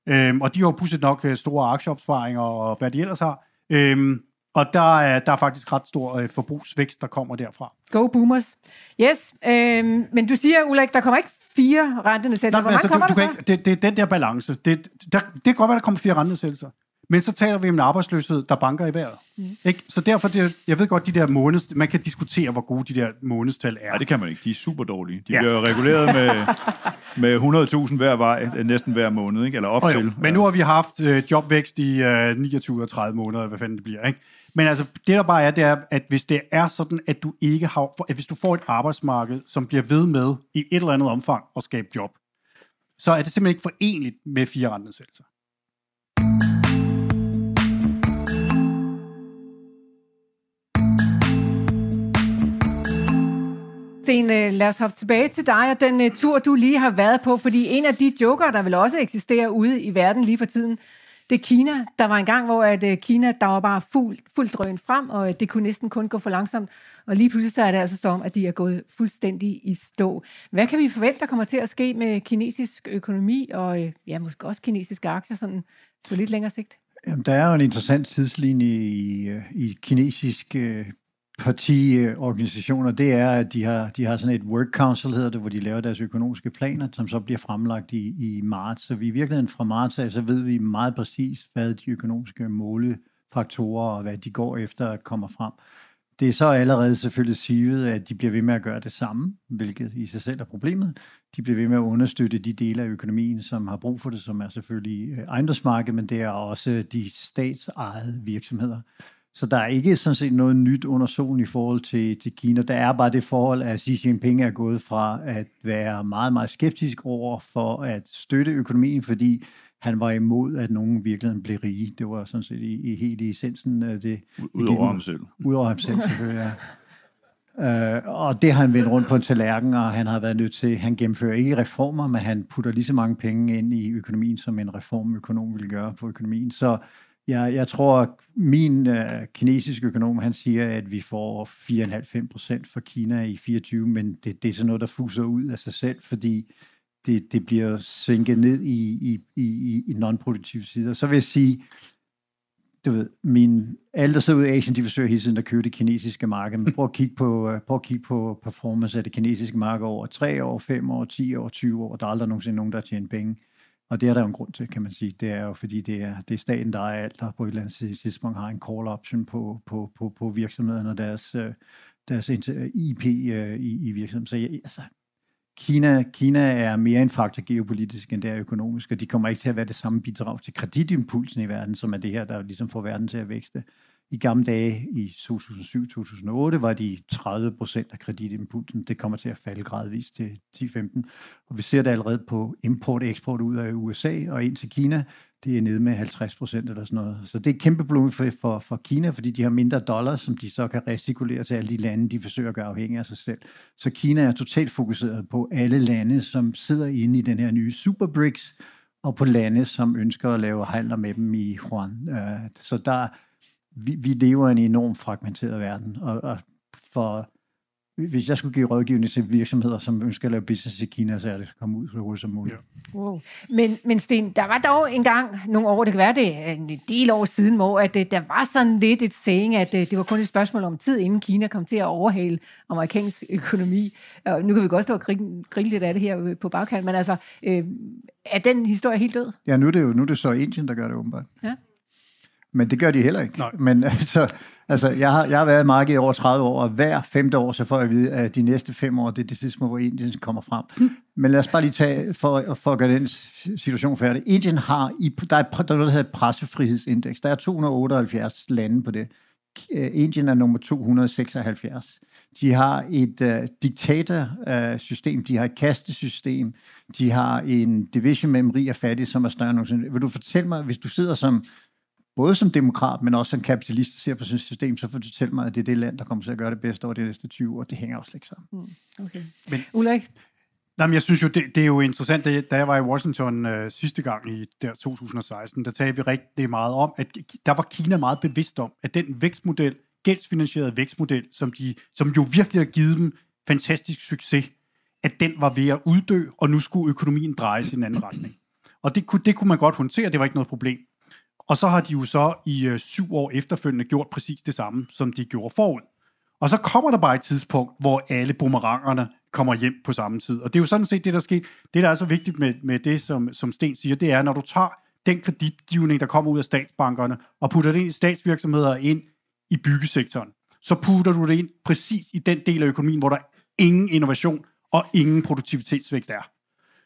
Øhm, og de har jo pusset nok øh, store aktieopsparinger og hvad de ellers har. Øhm, og der er, der er faktisk ret stor øh, forbrugsvækst, der kommer derfra. Go boomers. Yes, øhm, men du siger, Ulrik, der kommer ikke fire rentenedsættelser. Hvor mange kommer du, der du så? kan ikke, det, det er den der balance. Det, der, det kan godt være, der kommer fire rentenedsættelser. Men så taler vi om en arbejdsløshed, der banker i vejret. Mm. Ikke? Så derfor, det, jeg ved godt, de der måneds, man kan diskutere, hvor gode de der månedstal er. Nej, det kan man ikke. De er super dårlige. De Ja. bliver jo reguleret med, med 100.000 hver vej, øh, næsten hver måned, ikke? eller op Oh, jo. til. Men nu har vi haft øh, jobvækst i øh, 29 og 30 måneder, hvad fanden det bliver. Ikke? Men altså, det der bare er, det er, at hvis det er sådan, at du ikke har, for, at hvis du får et arbejdsmarked, som bliver ved med i et eller andet omfang at skabe job, så er det simpelthen ikke forenligt med fire rentenedsættelser. Sten, øh, lad os hoppe tilbage til dig og den uh, tur, du lige har været på, fordi en af de joker, der vil også eksistere ude i verden lige for tiden, det er Kina. Der var en gang, hvor at, uh, Kina, der var bare fuld, fuldt drøn frem, og uh, det kunne næsten kun gå for langsomt. Og lige pludselig så er det altså som, at de er gået fuldstændig i stå. Hvad kan vi forvente, der kommer til at ske med kinesisk økonomi, og uh, ja, måske også kinesiske aktier, sådan på lidt længere sigt? Jamen, der er jo en interessant tidslinje i, i i kinesiske partiorganisationer. Øh, det er, at de har, de har sådan et work council, hedder det, hvor de laver deres økonomiske planer, som så bliver fremlagt i, i marts. Så vi i virkeligheden fra marts af, så ved vi meget præcis, hvad de økonomiske målefaktorer og hvad de går efter kommer frem. Det er så allerede selvfølgelig sivet, at de bliver ved med at gøre det samme, hvilket i sig selv er problemet. De bliver ved med at understøtte de dele af økonomien, som har brug for det, som er selvfølgelig øh, ejendomsmarkedet, men det er også de statsejede virksomheder. Så der er ikke sådan set noget nyt under solen i forhold til, til Kina. Der er bare det forhold, at Xi Jinping er gået fra at være meget, meget skeptisk over for at støtte økonomien, fordi han var imod, at nogen virkelig blev rige. Det var sådan set i, i helt i essensen af det. Udover ham selv. Udover ham selv, selvfølgelig, ja. Øh, og det har han vendt rundt på en tallerken, og han har været nødt til, han gennemfører ikke reformer, men han putter lige så mange penge ind i økonomien, som en reformøkonom ville gøre på økonomien. Så jeg, jeg tror, at min øh, kinesiske økonom, han siger, at vi får 4,5 procent for Kina i 24, men det, det er sådan noget, der fuser ud af sig selv, fordi det, det bliver sænket ned i, i, i, i non-produktive sider. Så vil jeg sige, du ved, min, alle, der sidder ude i Asien, de forsøger hele tiden at købe det kinesiske marked, men prøv at kigge på, øh, prøv at kigge på performance af det kinesiske marked over 3 år, 5 år, 10 år, 20 år. Der er aldrig nogensinde nogen, der har tjent penge. Og det er der jo en grund til, kan man sige. Det er jo fordi, det er, det er staten, der er alt, der på et eller andet tidspunkt har en call option på, på, på, på virksomhederne og deres, øh, deres IP øh, i, i virksomheden. Så jeg, altså, Kina, Kina er mere en faktor geopolitisk, end det er økonomisk, og de kommer ikke til at være det samme bidrag til kreditimpulsen i verden, som er det her, der ligesom får verden til at vækste. I gamle dage, i 2007-2008, var de 30 procent af kreditimpulsen. Det kommer til at falde gradvist til 10-15. Og vi ser det allerede på import og eksport ud af USA og ind til Kina. Det er nede med 50 procent eller sådan noget. Så det er et kæmpe problem for, for, for Kina, fordi de har mindre dollars, som de så kan recirkulere til alle de lande, de forsøger at gøre afhængige af sig selv. Så Kina er totalt fokuseret på alle lande, som sidder inde i den her nye Super BRICS, og på lande, som ønsker at lave handler med dem i Juan. Øh, så der, vi, vi lever i en enormt fragmenteret verden, og, og for hvis jeg skulle give rådgivning til virksomheder, som ønsker at lave business i Kina, så er det at komme ud så hurtigt som muligt. Ja. Wow. Men, men Sten, der var dog engang nogle år, det kan være det en del år siden, hvor at, øh, der var sådan lidt et saying, at øh, det var kun et spørgsmål om tid, inden Kina kom til at overhale amerikansk økonomi. Og nu kan vi godt stå og grine, grine lidt af det her øh, på bagkant, men altså, øh, er den historie helt død? Ja, nu er det jo nu er det så Indien, der gør det åbenbart. Ja. Men det gør de heller ikke. Nej. Men altså, altså jeg, har, jeg har været i markedet i over 30 år, og hver femte år, så får jeg at vide, at de næste fem år, det er det tidspunkt, hvor Indien kommer frem. Men lad os bare lige tage, for, for at gøre den situation færdig. Indien har, i, der er, der er noget, der hedder pressefrihedsindeks. Der er 278 lande på det. Øh, Indien er nummer 276. De har et uh, diktatorsystem, de har et kastesystem, de har en division mellem rig og fattig, som er større end nogensinde. Vil du fortælle mig, hvis du sidder som både som demokrat, men også som kapitalist, der ser på et system, så får du fortælle mig, at det er det land, der kommer til at gøre det bedste over de næste 20 år. Det hænger også slet ikke sammen. Okay. Men- Ulrik? Nej, men jeg synes jo, det, det er jo interessant, da- da jeg var i Washington øh, sidste gang i der 2016, der talte vi rigtig meget om, at der var Kina meget bevidst om, at den vækstmodel, gældsfinansieret vækstmodel, som, de, som jo virkelig har givet dem fantastisk succes, at den var ved at uddø, og nu skulle økonomien drejes i en anden retning. Og det kunne, det kunne man godt håndtere, det var ikke noget problem. Og så har de jo så i øh, syv år efterfølgende gjort præcis det samme, som de gjorde forud. Og så kommer der bare et tidspunkt, hvor alle boomerangerne kommer hjem på samme tid. Og det er jo sådan set det, der sker. Det, der er så vigtigt med, med det, som, som Sten siger, det er, når du tager den kreditgivning, der kommer ud af statsbankerne, og putter det ind i statsvirksomheder ind i byggesektoren, så putter du det ind præcis i den del af økonomien, hvor der ingen innovation og ingen produktivitetsvækst er.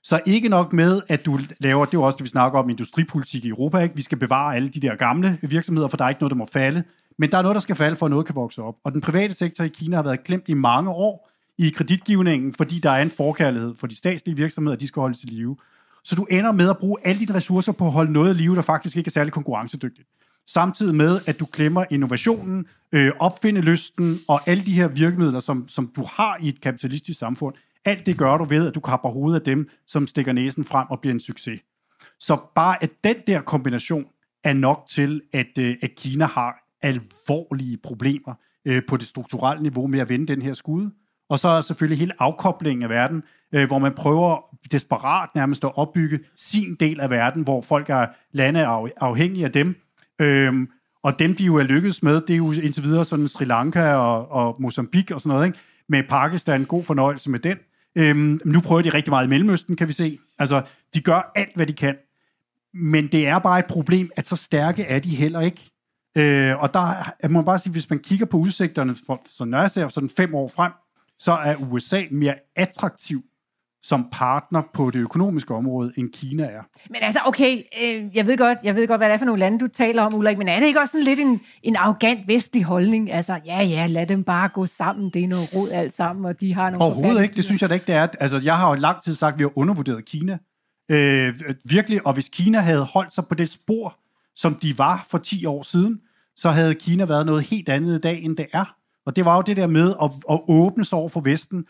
Så ikke nok med, at du laver, det er jo også det, vi snakker om, industripolitik i Europa, ikke? vi skal bevare alle de der gamle virksomheder, for der er ikke noget, der må falde, men der er noget, der skal falde, for at noget kan vokse op. Og den private sektor i Kina har været glemt i mange år i kreditgivningen, fordi der er en forkærlighed for de statslige virksomheder, de skal holdes i live. Så du ender med at bruge alle dine ressourcer på at holde noget i live, der faktisk ikke er særlig konkurrencedygtigt. Samtidig med, at du klemmer innovationen, øh, opfindelysten og alle de her virkemidler, som, som du har i et kapitalistisk samfund. Alt det gør du ved, at du kapper hovedet af dem, som stikker næsen frem og bliver en succes. Så bare at den der kombination er nok til, at, øh, at Kina har alvorlige problemer øh, på det strukturelle niveau med at vende den her skud. Og så er selvfølgelig hele afkoblingen af verden, øh, hvor man prøver desperat nærmest at opbygge sin del af verden, hvor folk er lande af- afhængige af dem. Øhm, og dem, de jo er lykkedes med, det er jo indtil videre sådan Sri Lanka og, og Mozambique og sådan noget, ikke? Med Pakistan, god fornøjelse med den. Øhm, nu prøver de rigtig meget i Mellemøsten, kan vi se. Altså, de gør alt, hvad de kan. Men det er bare et problem, at så stærke er de heller ikke. Øh, og der er- må man bare sige, hvis man kigger på udsigterne, for, så når jeg ser sådan fem år frem, så er USA mere attraktiv som partner på det økonomiske område, end Kina er. Men altså, okay, øh, jeg ved godt, jeg ved godt, hvad det er for nogle lande, du taler om, Ulrik, men er det ikke også sådan lidt en, en arrogant vestlig holdning? Altså, ja, ja, lad dem bare gå sammen, det er noget rod alt sammen, og de har nogle Overhovedet ikke, det synes jeg da ikke, det er. Altså, jeg har jo lang tid sagt, at vi har undervurderet Kina. Øh, virkelig, og hvis Kina havde holdt sig på det spor, som de var for 10 år siden, så havde Kina været noget helt andet i dag, end det er. Og det var jo det der med at, at åbne sig over for Vesten,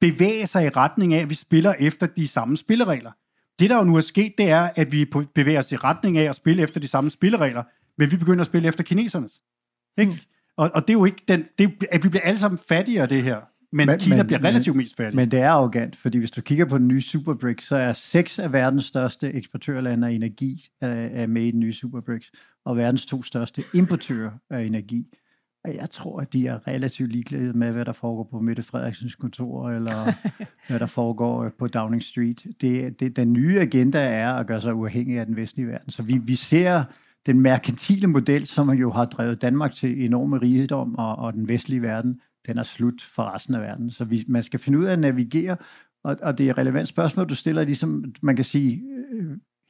bevæge sig i retning af, at vi spiller efter de samme spilleregler. Det, der jo nu er sket, det er, at vi bevæger os i retning af at spille efter de samme spilleregler, men vi begynder at spille efter kinesernes. Ikke? Og, og det er jo ikke den, det, er- at vi bliver alle sammen fattigere af det her, men, men Kina men, bliver relativt mest fattig. Men det er arrogant, fordi hvis du kigger på den nye Superbricks, så er seks af verdens største eksportørlande af energi øh, er med i den nye Superbricks, og verdens to største importører af energi. Jeg tror, at de er relativt ligeglade med, hvad der foregår på Mette Frederiksens kontor, eller hvad der foregår øh, på Downing Street. Det, det, den nye agenda er at gøre sig uafhængig af den vestlige verden. Så vi, vi ser den merkantile model, som jo har drevet Danmark til enorme rigdom, og, og den vestlige verden, den er slut for resten af verden. Så vi, man skal finde ud af at navigere, og, og det er et relevant spørgsmål, du stiller, ligesom man kan sige,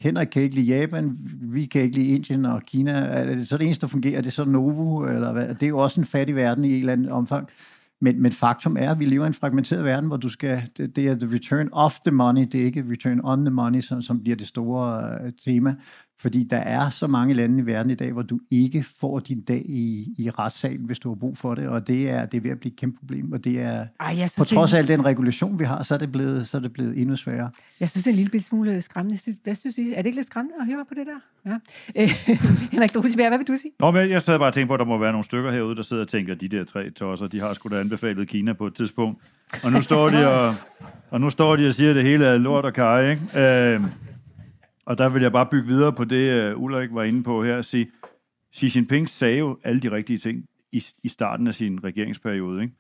Henrik kan ikke lide Japan, vi kan ikke lide Indien og Kina. Er det så det eneste, der fungerer? Er det så Novo? Eller hvad? Det er jo også en fattig verden i et eller andet omfang. Men, men faktum er, at vi lever i en fragmenteret verden, hvor du skal, det, det er the return of the money, det er ikke return on the money, som, som bliver det store uh, tema. Fordi der er så mange lande i verden i dag, hvor du ikke får din dag i, i retssalen, hvis du har brug for det, og det er, det er ved at blive et kæmpe problem, og det er, Ej, synes, på trods af al den regulation, vi har, så er det blevet, så er det blevet endnu sværere. jeg synes, det er en lille smule skræmmende. Hvad synes I? Er det ikke lidt skræmmende at høre på det der? Ja. Øh, Henrik Drusebjerg, hvad vil du sige? Nå, men jeg sad bare og tænkte på, at der må være nogle stykker herude, der sidder og tænker, de der tre tosser, de har sgu da anbefalet Kina på et tidspunkt. Og nu står de og, og, nu står de og siger, at det hele er lort og kaj, ikke? Øh, og der vil jeg bare bygge videre på det, uh, Ulrik var inde på her, at sige, Xi Jinping sagde jo alle de rigtige ting i, i starten af sin regeringsperiode, ikke?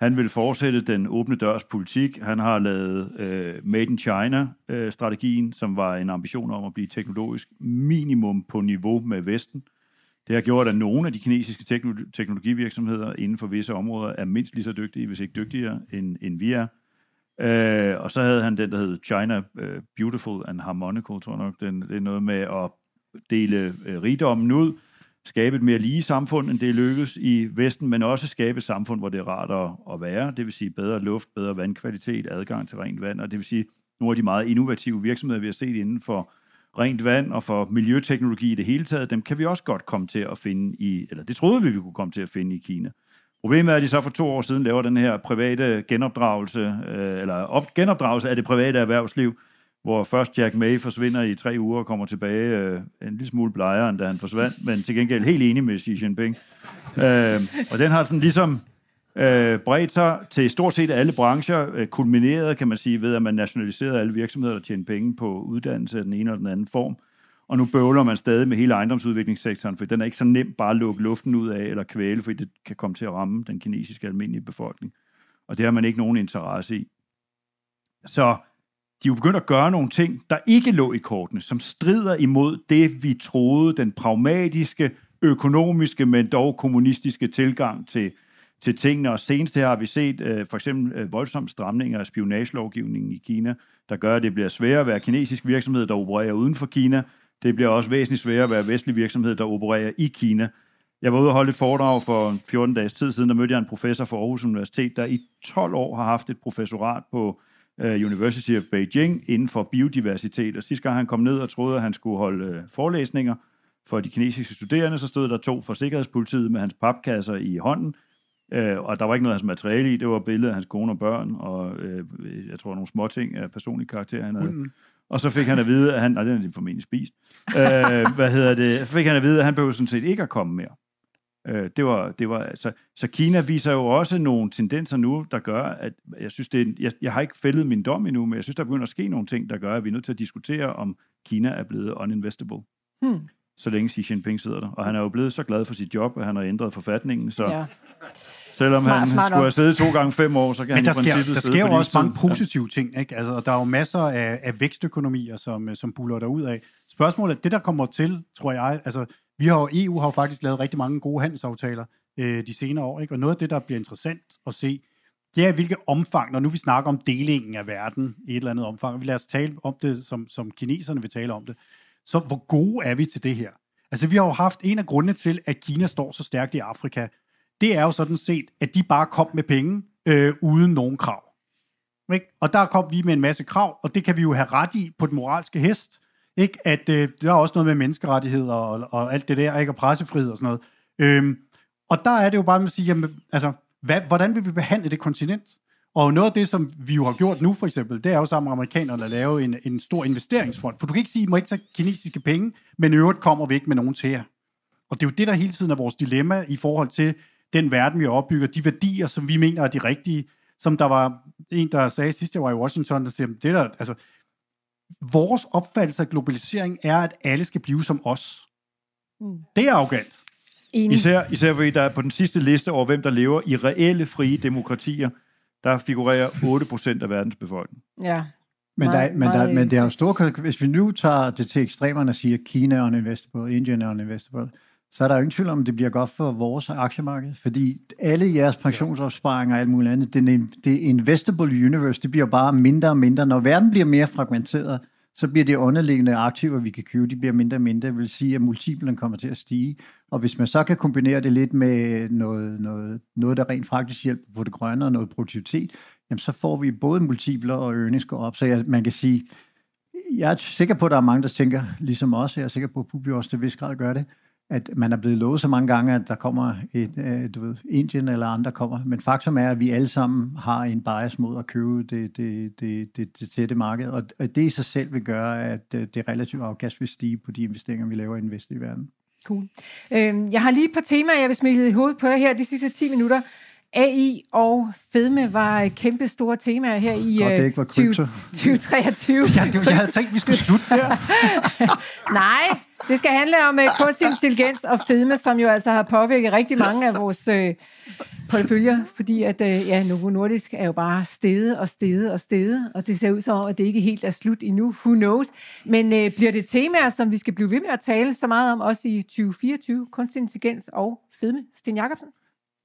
Han vil fortsætte den åbne dørs politik. Han har lavet øh, Made in China-strategien, øh, som var en ambition om at blive teknologisk minimum på niveau med Vesten. Det har gjort, at nogle af de kinesiske teknologivirksomheder inden for visse områder er mindst lige så dygtige, hvis ikke dygtigere, end, end vi er. Øh, og så havde han den, der hed China øh, Beautiful and Harmonical, tror jeg nok. Den, det er noget med at dele øh, rigdommen ud, skabe et mere lige samfund, end det lykkedes i Vesten, men også skabe et samfund, hvor det er rart at, at være. Det vil sige bedre luft, bedre vandkvalitet, adgang til rent vand, og det vil sige nogle af de meget innovative virksomheder, vi har set inden for rent vand og for miljøteknologi i det hele taget, dem kan vi også godt komme til at finde i, eller det troede vi, vi kunne komme til at finde i Kina. Problemet er, at de så for to år siden laver den her private genopdragelse, øh, eller op, genopdragelse af det private erhvervsliv, hvor først Jack May forsvinder i tre uger og kommer tilbage øh, en lille smule blejere, end da han forsvandt, men til gengæld helt enig med Xi Jinping. Øh, og den har sådan ligesom øh, bredt sig til stort set alle brancher, øh, kulmineret, kan man sige, ved at man nationaliserede alle virksomheder, der tjener penge på uddannelse af den ene eller den anden form. Og nu bøvler man stadig med hele ejendomsudviklingssektoren, for den er ikke så nemt bare at lukke luften ud af eller kvæle, fordi det kan komme til at ramme den kinesiske almindelige befolkning. Og det har man ikke nogen interesse i. Så de er jo begyndt at gøre nogle ting, der ikke lå i kortene, som strider imod det, vi troede, den pragmatiske, økonomiske, men dog kommunistiske tilgang til, til tingene. Og senest her har vi set øh, for eksempel øh, voldsomme stramninger af spionagelovgivningen i Kina, der gør, at det bliver sværere at være kinesisk virksomhed, der opererer uden for Kina. Det bliver også væsentligt sværere at være vestlig virksomhed, der opererer i Kina. Jeg var ude og holde et foredrag for 14 dages tid siden, der mødte jeg en professor fra Aarhus Universitet, der i 12 år har haft et professorat på øh, University of Beijing inden for biodiversitet. Og sidste gang han kom ned og troede, at han skulle holde øh, forelæsninger for de kinesiske studerende, så stod der to fra Sikkerhedspolitiet med hans papkasser i hånden, uh, og der var ikke noget af hans materiale i, det var billeder af hans kone og børn, og jeg tror nogle småting af personlig karakter, han havde. Mm. Og så fik han at vide, at han... Nej, den er formentlig spist. uh, hvad hedder det? Så fik han at vide, at han behøver sådan set ikke at komme mere. Øh, det var, det var, altså, så Kina viser jo også nogle tendenser nu, der gør, at jeg synes, det er, jeg, jeg har ikke fældet min dom endnu, men jeg synes, der begynder at ske nogle ting, der gør, at vi er nødt til at diskutere, om Kina er blevet uninvestable. Hmm. Så længe Xi Jinping sidder der. Og han er jo blevet så glad for sit job, at han har ændret forfatningen, så ja. Selvom Smart, han smart skulle have siddet to gange fem år, så kan Men der han i sker, princippet der sidde sker jo også mange positive ting. Ikke? Altså, og der er jo masser af, af vækstøkonomier, som, øh, som buller derud af. Spørgsmålet er, det der kommer til, tror jeg, altså, vi har jo, EU har jo faktisk lavet rigtig mange gode handelsaftaler øh, de senere år, ikke? og noget af det, der bliver interessant at se, det er, hvilket omfang, når nu vi snakker om delingen af verden i et eller andet omfang, og vi lader os tale om det, som, som kineserne vil tale om det, så hvor gode er vi til det her? Altså, vi har jo haft en af grundene til, at Kina står så stærkt i Afrika, det er jo sådan set, at de bare kom med penge øh, uden nogen krav. Ikke? Og der kom vi med en masse krav, og det kan vi jo have ret i på den moralske hest. Ikke? At øh, der er også noget med menneskerettigheder og, og alt det der, ikke? og pressefrihed og sådan noget. Øhm, og der er det jo bare med at sige, jamen, altså, hvad, hvordan vil vi behandle det kontinent? Og noget af det, som vi jo har gjort nu for eksempel, det er jo sammen med amerikanerne at lave en, en stor investeringsfond. For du kan ikke sige, at I må ikke tage kinesiske penge, men i øvrigt kommer vi ikke med nogen til jer. Og det er jo det, der hele tiden er vores dilemma i forhold til den verden, vi opbygger, de værdier, som vi mener er de rigtige, som der var en, der sagde sidst, jeg var i Washington, der siger, det der, altså, vores opfattelse af globalisering er, at alle skal blive som os. Mm. Det er arrogant. Enig. Især, især fordi der er på den sidste liste over, hvem der lever i reelle frie demokratier, der figurerer 8% af verdens befolkning. Ja. Men, der, er- men, der, meget men det er jo konsekvenser. Hvis vi nu tager det til ekstremerne og siger, at Kina er uninvestable, Indien er uninvestable, så er der jo ingen tvivl om, at det bliver godt for vores aktiemarked, fordi alle jeres pensionsopsparinger og alt muligt andet, det, det investable universe, det bliver bare mindre og mindre. Når verden bliver mere fragmenteret, så bliver det underliggende aktiver, vi kan købe, de bliver mindre og mindre. Det vil sige, at multiplen kommer til at stige. Og hvis man så kan kombinere det lidt med noget, noget, noget der rent faktisk hjælper på det grønne og noget produktivitet, jamen så får vi både multipler og earnings går op. Så jeg, man kan sige, jeg er sikker på, at der er mange, der tænker, ligesom os, jeg er sikker på, at Publi også til vis grad gør det, at man er blevet lovet så mange gange, at der kommer et, øh, du ved, Indien eller andre kommer. Men faktum er, at vi alle sammen har en bias mod at købe det, det, det, det, det tætte marked, og det i sig selv vil gøre, at øh, det relativt afkast vil stige på de investeringer, vi laver i den vestlige verden. Cool. Øhm, jeg har lige et par temaer, jeg vil smide i hovedet på jer her de sidste 10 minutter. AI og fedme var kæmpe store temaer her i Godt, det ikke var 20, 2023. Ja, det, jeg havde tænkt, vi skulle slutte der. Nej, det skal handle om uh, kunstig intelligens og fedme, som jo altså har påvirket rigtig mange af vores uh, porteføljer, fordi at uh, ja, Novo Nordisk er jo bare steget og steget og steget, og det ser ud som om, at det ikke helt er slut endnu. Who knows? Men uh, bliver det temaer, som vi skal blive ved med at tale så meget om, også i 2024, kunstig intelligens og fedme? Sten Jacobsen?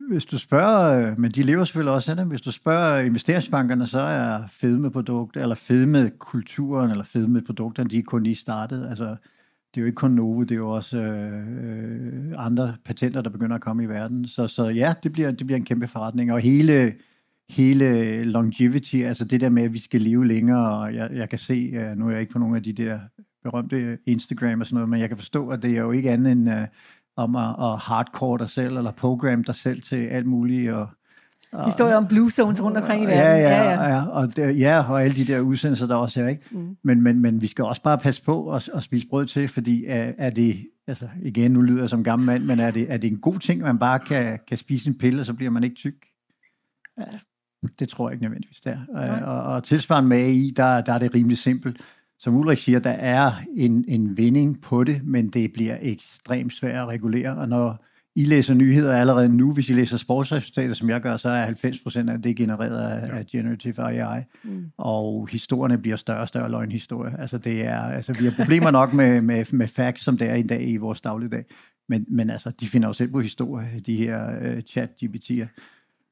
Hvis du spørger, men de lever selvfølgelig også af det, hvis du spørger investeringsbankerne, så er fedmeprodukter, eller fedmekulturen, eller fedmeprodukterne, de er kun lige startet. Altså, det er jo ikke kun Novo, det er jo også øh, øh, andre patenter, der begynder at komme i verden. Så, så ja, det bliver, det bliver en kæmpe forretning. Og hele, hele longevity, altså det der med, at vi skal leve længere, og jeg, jeg kan se, øh, nu er jeg ikke på nogle af de der berømte Instagram og sådan noget, men jeg kan forstå, at det er jo ikke andet end øh, om at, at hardcore dig selv, eller program dig selv til alt muligt, og Historier om blue zones rundt omkring i verden. Ja, ja, ja. ja, og, det, ja og alle de der udsendelser, der også er, ikke? Mm. Men, men, men vi skal også bare passe på at, at spise brød til, fordi er, er det, altså igen, nu lyder jeg som gammel mand, men er det, er det en god ting, at man bare kan, kan spise en pille, og så bliver man ikke tyk? Ja, det tror jeg ikke nødvendigvis der. Og, og tilsvarende med AI, der, der er det rimelig simpelt. Som Ulrik siger, der er en, en vinding på det, men det bliver ekstremt svært at regulere, og når i læser nyheder allerede nu. Hvis I læser sportsresultater, som jeg gør, så er 90% af det genereret af, ja. af generative AI. Mm. Og historierne bliver større og større løgnhistorier. Altså, det er, altså, vi har problemer nok med, med, med facts, som det er i dag i vores dagligdag. Men, men altså, de finder jo selv på historie, de her uh, chat-GPT'er.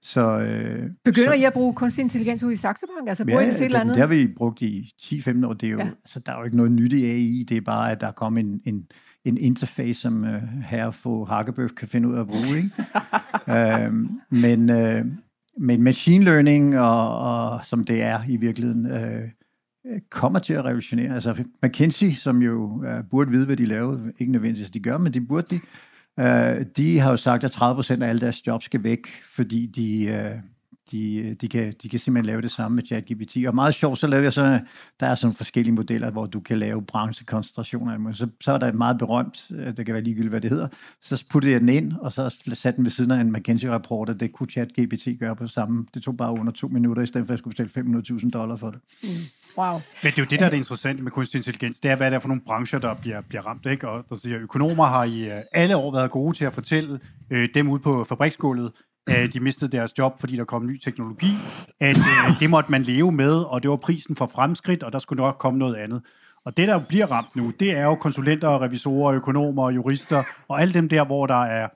Så, øh, Begynder så, I at bruge kunstig intelligens ud i Saxo Bank? Altså bruger ja, I det til et eller andet? det har vi brugt i 10-15 år. Det er jo, ja. altså, der er jo ikke noget nyt i AI. Det er bare, at der er kommet en, en, en interface, som øh, herre få Hakkebøf kan finde ud af at bruge. Ikke? øhm, men, øh, men machine learning, og, og som det er i virkeligheden, øh, kommer til at revolutionere. Altså McKinsey, som jo øh, burde vide, hvad de laver, ikke nødvendigvis, de gør, men det burde de, øh, de har jo sagt, at 30% af alle deres jobs skal væk, fordi de... Øh, de, de, kan, de kan simpelthen lave det samme med ChatGPT. Og meget sjovt, så laver jeg så, der er sådan forskellige modeller, hvor du kan lave branchekoncentrationer. Så, så er der et meget berømt, øh, det kan være ligegyldigt, hvad det hedder. Så puttede jeg den ind, og så satte den ved siden af en McKinsey-rapport, og det kunne ChatGPT gøre på samme. Det tog bare under to minutter, i stedet for at jeg skulle betale 500.000 dollar for det. Mm. Wow. Men det er jo det, der er det interessante med kunstig intelligens, det er, hvad det er for nogle brancher, der bliver, bliver ramt. Ikke? Og der siger, økonomer har i uh, alle år været gode til at fortælle uh, dem ud på fabriksgulvet, at de mistede deres job, fordi der kom ny teknologi, at øh, det måtte man leve med, og det var prisen for fremskridt, og der skulle nok komme noget andet. Og det, der bliver ramt nu, det er jo konsulenter, revisorer, økonomer, jurister, og alle dem der, hvor der er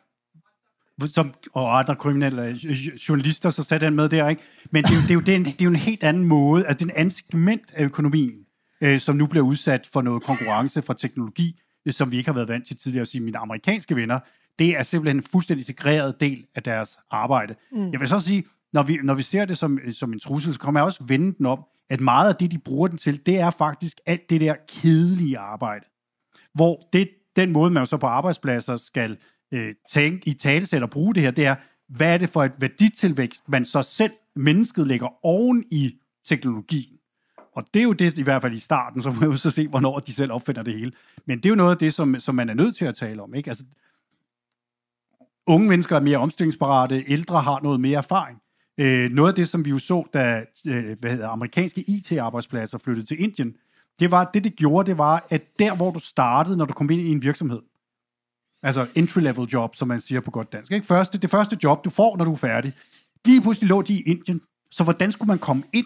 som, og andre kriminelle øh, journalister, så satte han med der, ikke? Men det er jo, det er jo, det er en, det er jo en helt anden måde, altså det er en anden segment af økonomien, øh, som nu bliver udsat for noget konkurrence fra teknologi, øh, som vi ikke har været vant til tidligere at sige. Mine amerikanske venner, det er simpelthen en fuldstændig integreret del af deres arbejde. Mm. Jeg vil så sige, når vi, når vi ser det som, som en trussel, så kommer jeg også vende den om, at meget af det, de bruger den til, det er faktisk alt det der kedelige arbejde. Hvor det, den måde, man så på arbejdspladser skal øh, tænke i talesæt og bruge det her, det er, hvad er det for et værditilvækst, man så selv, mennesket, lægger oven i teknologien. Og det er jo det, i hvert fald i starten, så må man jo så se, hvornår de selv opfinder det hele. Men det er jo noget af det, som, som man er nødt til at tale om. Ikke? Altså, unge mennesker er mere omstillingsparate, ældre har noget mere erfaring. Øh, noget af det, som vi jo så, da øh, hvad hedder, amerikanske IT-arbejdspladser flyttede til Indien, det var, det det gjorde, det var, at der, hvor du startede, når du kom ind i en virksomhed, Altså entry-level job, som man siger på godt dansk. Ikke? Første, det første job, du får, når du er færdig. Lige pludselig lå de i Indien. Så hvordan skulle man komme ind?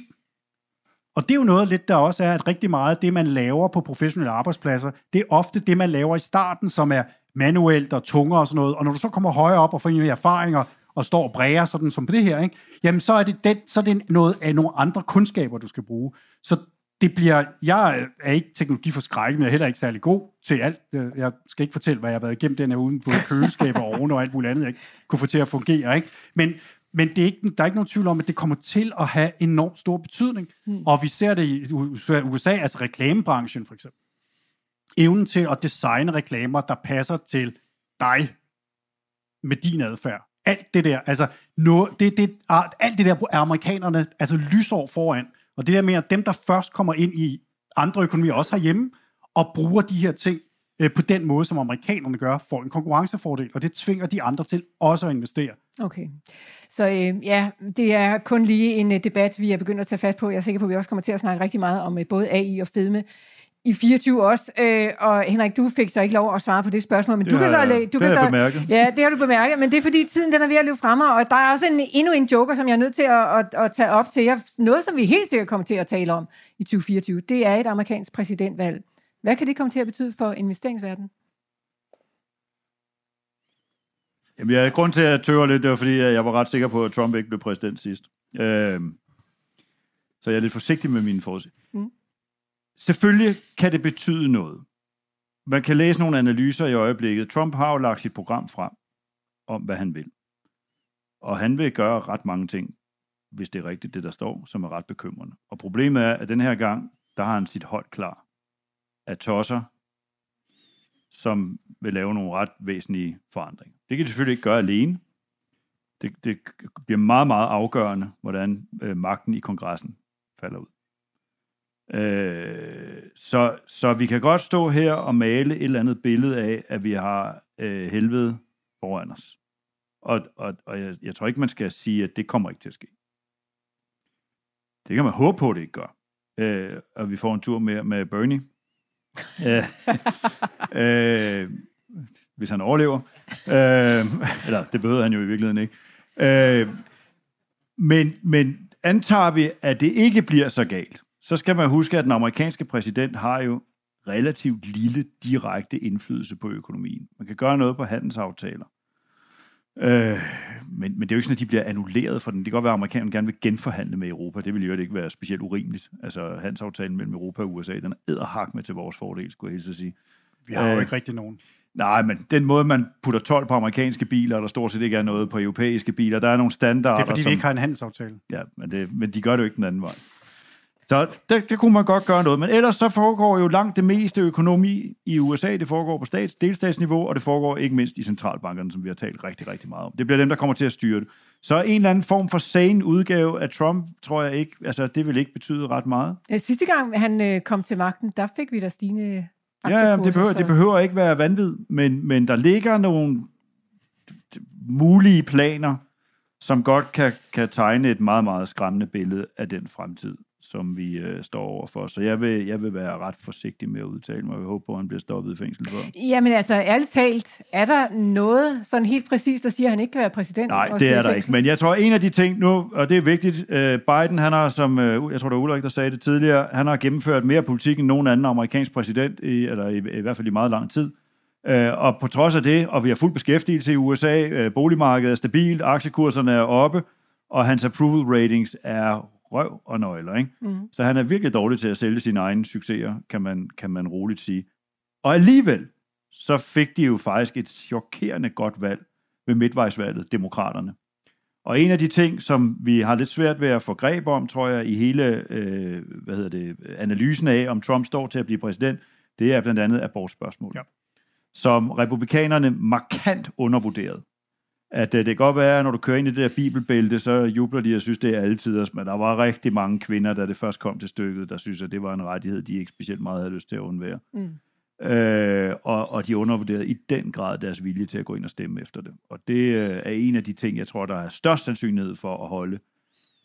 Og det er jo noget lidt, der også er, at rigtig meget af det, man laver på professionelle arbejdspladser, det er ofte det, man laver i starten, som er manuelt og tungere og sådan noget. Og når du så kommer højere op og får nogle erfaringer, og står og bræger sådan som på det her, ikke? jamen så er det, den, så er det noget af nogle andre kundskaber, du skal bruge. Så det bliver, jeg er ikke teknologiforskrækket, men jeg er heller ikke særlig god til alt. Jeg skal ikke fortælle, hvad jeg har været igennem den her uden både køleskab og oven og alt muligt andet, jeg ikke kunne få til at fungere. Ikke? Men, men det er ikke, der er ikke nogen tvivl om, at det kommer til at have enormt stor betydning. Mm. Og vi ser det i USA, USA, altså reklamebranchen for eksempel. Evnen til at designe reklamer, der passer til dig med din adfærd. Alt det der, altså no, det, det, ah, alt det der på amerikanerne altså lysår foran. Og det der med, at dem, der først kommer ind i andre økonomier, også herhjemme, og bruger de her ting øh, på den måde, som amerikanerne gør, får en konkurrencefordel, og det tvinger de andre til også at investere. Okay. Så øh, ja, det er kun lige en øh, debat, vi er begyndt at tage fat på. Jeg er sikker på, at vi også kommer til at snakke rigtig meget om øh, både AI og fedme i 24 også. Øh, og Henrik, du fik så ikke lov at svare på det spørgsmål, men det du kan så... Du du kan så, bemærket. Ja, det har du bemærket, men det er fordi tiden den er ved at løbe frem, og der er også en, endnu en joker, som jeg er nødt til at, at, at tage op til jer. Noget, som vi helt sikkert kommer til at tale om i 2024, det er et amerikansk præsidentvalg. Hvad kan det komme til at betyde for investeringsverdenen? Jamen, jeg, grund til, at jeg tøver lidt, det var, fordi jeg var ret sikker på, at Trump ikke blev præsident sidst. Øh, så jeg er lidt forsigtig med mine forudsigelser. Mm. Selvfølgelig kan det betyde noget. Man kan læse nogle analyser i øjeblikket. Trump har jo lagt sit program frem om, hvad han vil. Og han vil gøre ret mange ting, hvis det er rigtigt, det der står, som er ret bekymrende. Og problemet er, at den her gang, der har han sit hold klar af tosser, som vil lave nogle ret væsentlige forandringer. Det kan de selvfølgelig ikke gøre alene. Det, det bliver meget, meget afgørende, hvordan øh, magten i kongressen falder ud. Øh, så, så vi kan godt stå her og male et eller andet billede af, at vi har øh, helvede foran os. Og, og, og jeg, jeg tror ikke, man skal sige, at det kommer ikke til at ske. Det kan man håbe på, at det ikke gør. Øh, og vi får en tur med, med Bernie. øh, øh, hvis han overlever. Øh, eller det behøver han jo i virkeligheden ikke. Øh, men, men antager vi, at det ikke bliver så galt, så skal man huske, at den amerikanske præsident har jo relativt lille direkte indflydelse på økonomien. Man kan gøre noget på handelsaftaler. Øh, men, men det er jo ikke sådan, at de bliver annulleret for den. Det kan godt være, at amerikanerne gerne vil genforhandle med Europa. Det vil jo ikke være specielt urimeligt. Altså, handelsaftalen mellem Europa og USA, den er æderhak med til vores fordel, skulle jeg helst sige. Vi har øh, jo ikke rigtig nogen. Nej, men den måde, man putter 12 på amerikanske biler, der stort set ikke er noget på europæiske biler, der er nogle standarder. Det er fordi, som, vi ikke har en handelsaftale. Ja, men, det, men de gør det jo ikke den anden vej. Så det, det kunne man godt gøre noget. Men ellers så foregår jo langt det meste økonomi i USA. Det foregår på stats, delstatsniveau, og det foregår ikke mindst i centralbankerne, som vi har talt rigtig, rigtig meget om. Det bliver dem, der kommer til at styre det. Så en eller anden form for sane udgave af Trump, tror jeg ikke, altså det vil ikke betyde ret meget. Sidste gang han øh, kom til magten, der fik vi da stigende Ja, det behøver, det behøver ikke være vanvid, men, men der ligger nogle mulige planer, som godt kan, kan tegne et meget, meget skræmmende billede af den fremtid, som vi øh, står overfor. Så jeg vil, jeg vil være ret forsigtig med at udtale mig. Jeg håber på, at han bliver stoppet i fængsel før. Jamen altså, ærligt talt, er der noget sådan helt præcist, der siger, at han ikke kan være præsident? Nej, det er der ikke. Men jeg tror, en af de ting nu, og det er vigtigt, øh, Biden, han har, som øh, jeg tror, det var Ulrik, der sagde det tidligere, han har gennemført mere politik end nogen anden amerikansk præsident, i, eller i, i hvert fald i meget lang tid. Øh, og på trods af det, og vi har fuld beskæftigelse i USA, øh, boligmarkedet er stabilt, aktiekurserne er oppe, og hans approval ratings er røv og nøgler. Ikke? Mm. Så han er virkelig dårlig til at sælge sine egne succeser, kan man, kan man roligt sige. Og alligevel, så fik de jo faktisk et chokerende godt valg ved midtvejsvalget, demokraterne. Og en af de ting, som vi har lidt svært ved at få greb om, tror jeg, i hele øh, hvad hedder det, analysen af, om Trump står til at blive præsident, det er blandt andet abortspørgsmål. Ja. Som republikanerne markant undervurderet at øh, det kan godt være, at når du kører ind i det der bibelbælte, så jubler de og synes, det er altid, men der var rigtig mange kvinder, da det først kom til stykket, der synes, at det var en rettighed, de ikke specielt meget havde lyst til at undvære. Mm. Øh, og, og de undervurderede i den grad deres vilje til at gå ind og stemme efter det. Og det øh, er en af de ting, jeg tror, der er størst sandsynlighed for at holde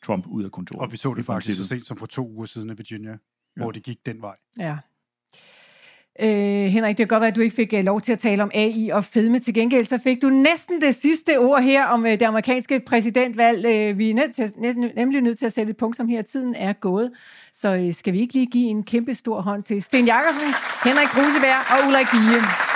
Trump ud af kontoret. Og vi så det faktisk så sent som for to uger siden i Virginia, ja. hvor det gik den vej. Ja. Øh, Henrik, det kan godt være, at du ikke fik uh, lov til at tale om AI og fedme. Til gengæld så fik du næsten det sidste ord her om uh, det amerikanske præsidentvalg. Uh, vi er nødt til, næsten, nemlig nødt til at sætte et punkt, som her tiden er gået. Så uh, skal vi ikke lige give en kæmpe stor hånd til Sten Jakobsen, Henrik Gruseberg og Ulrik Bie.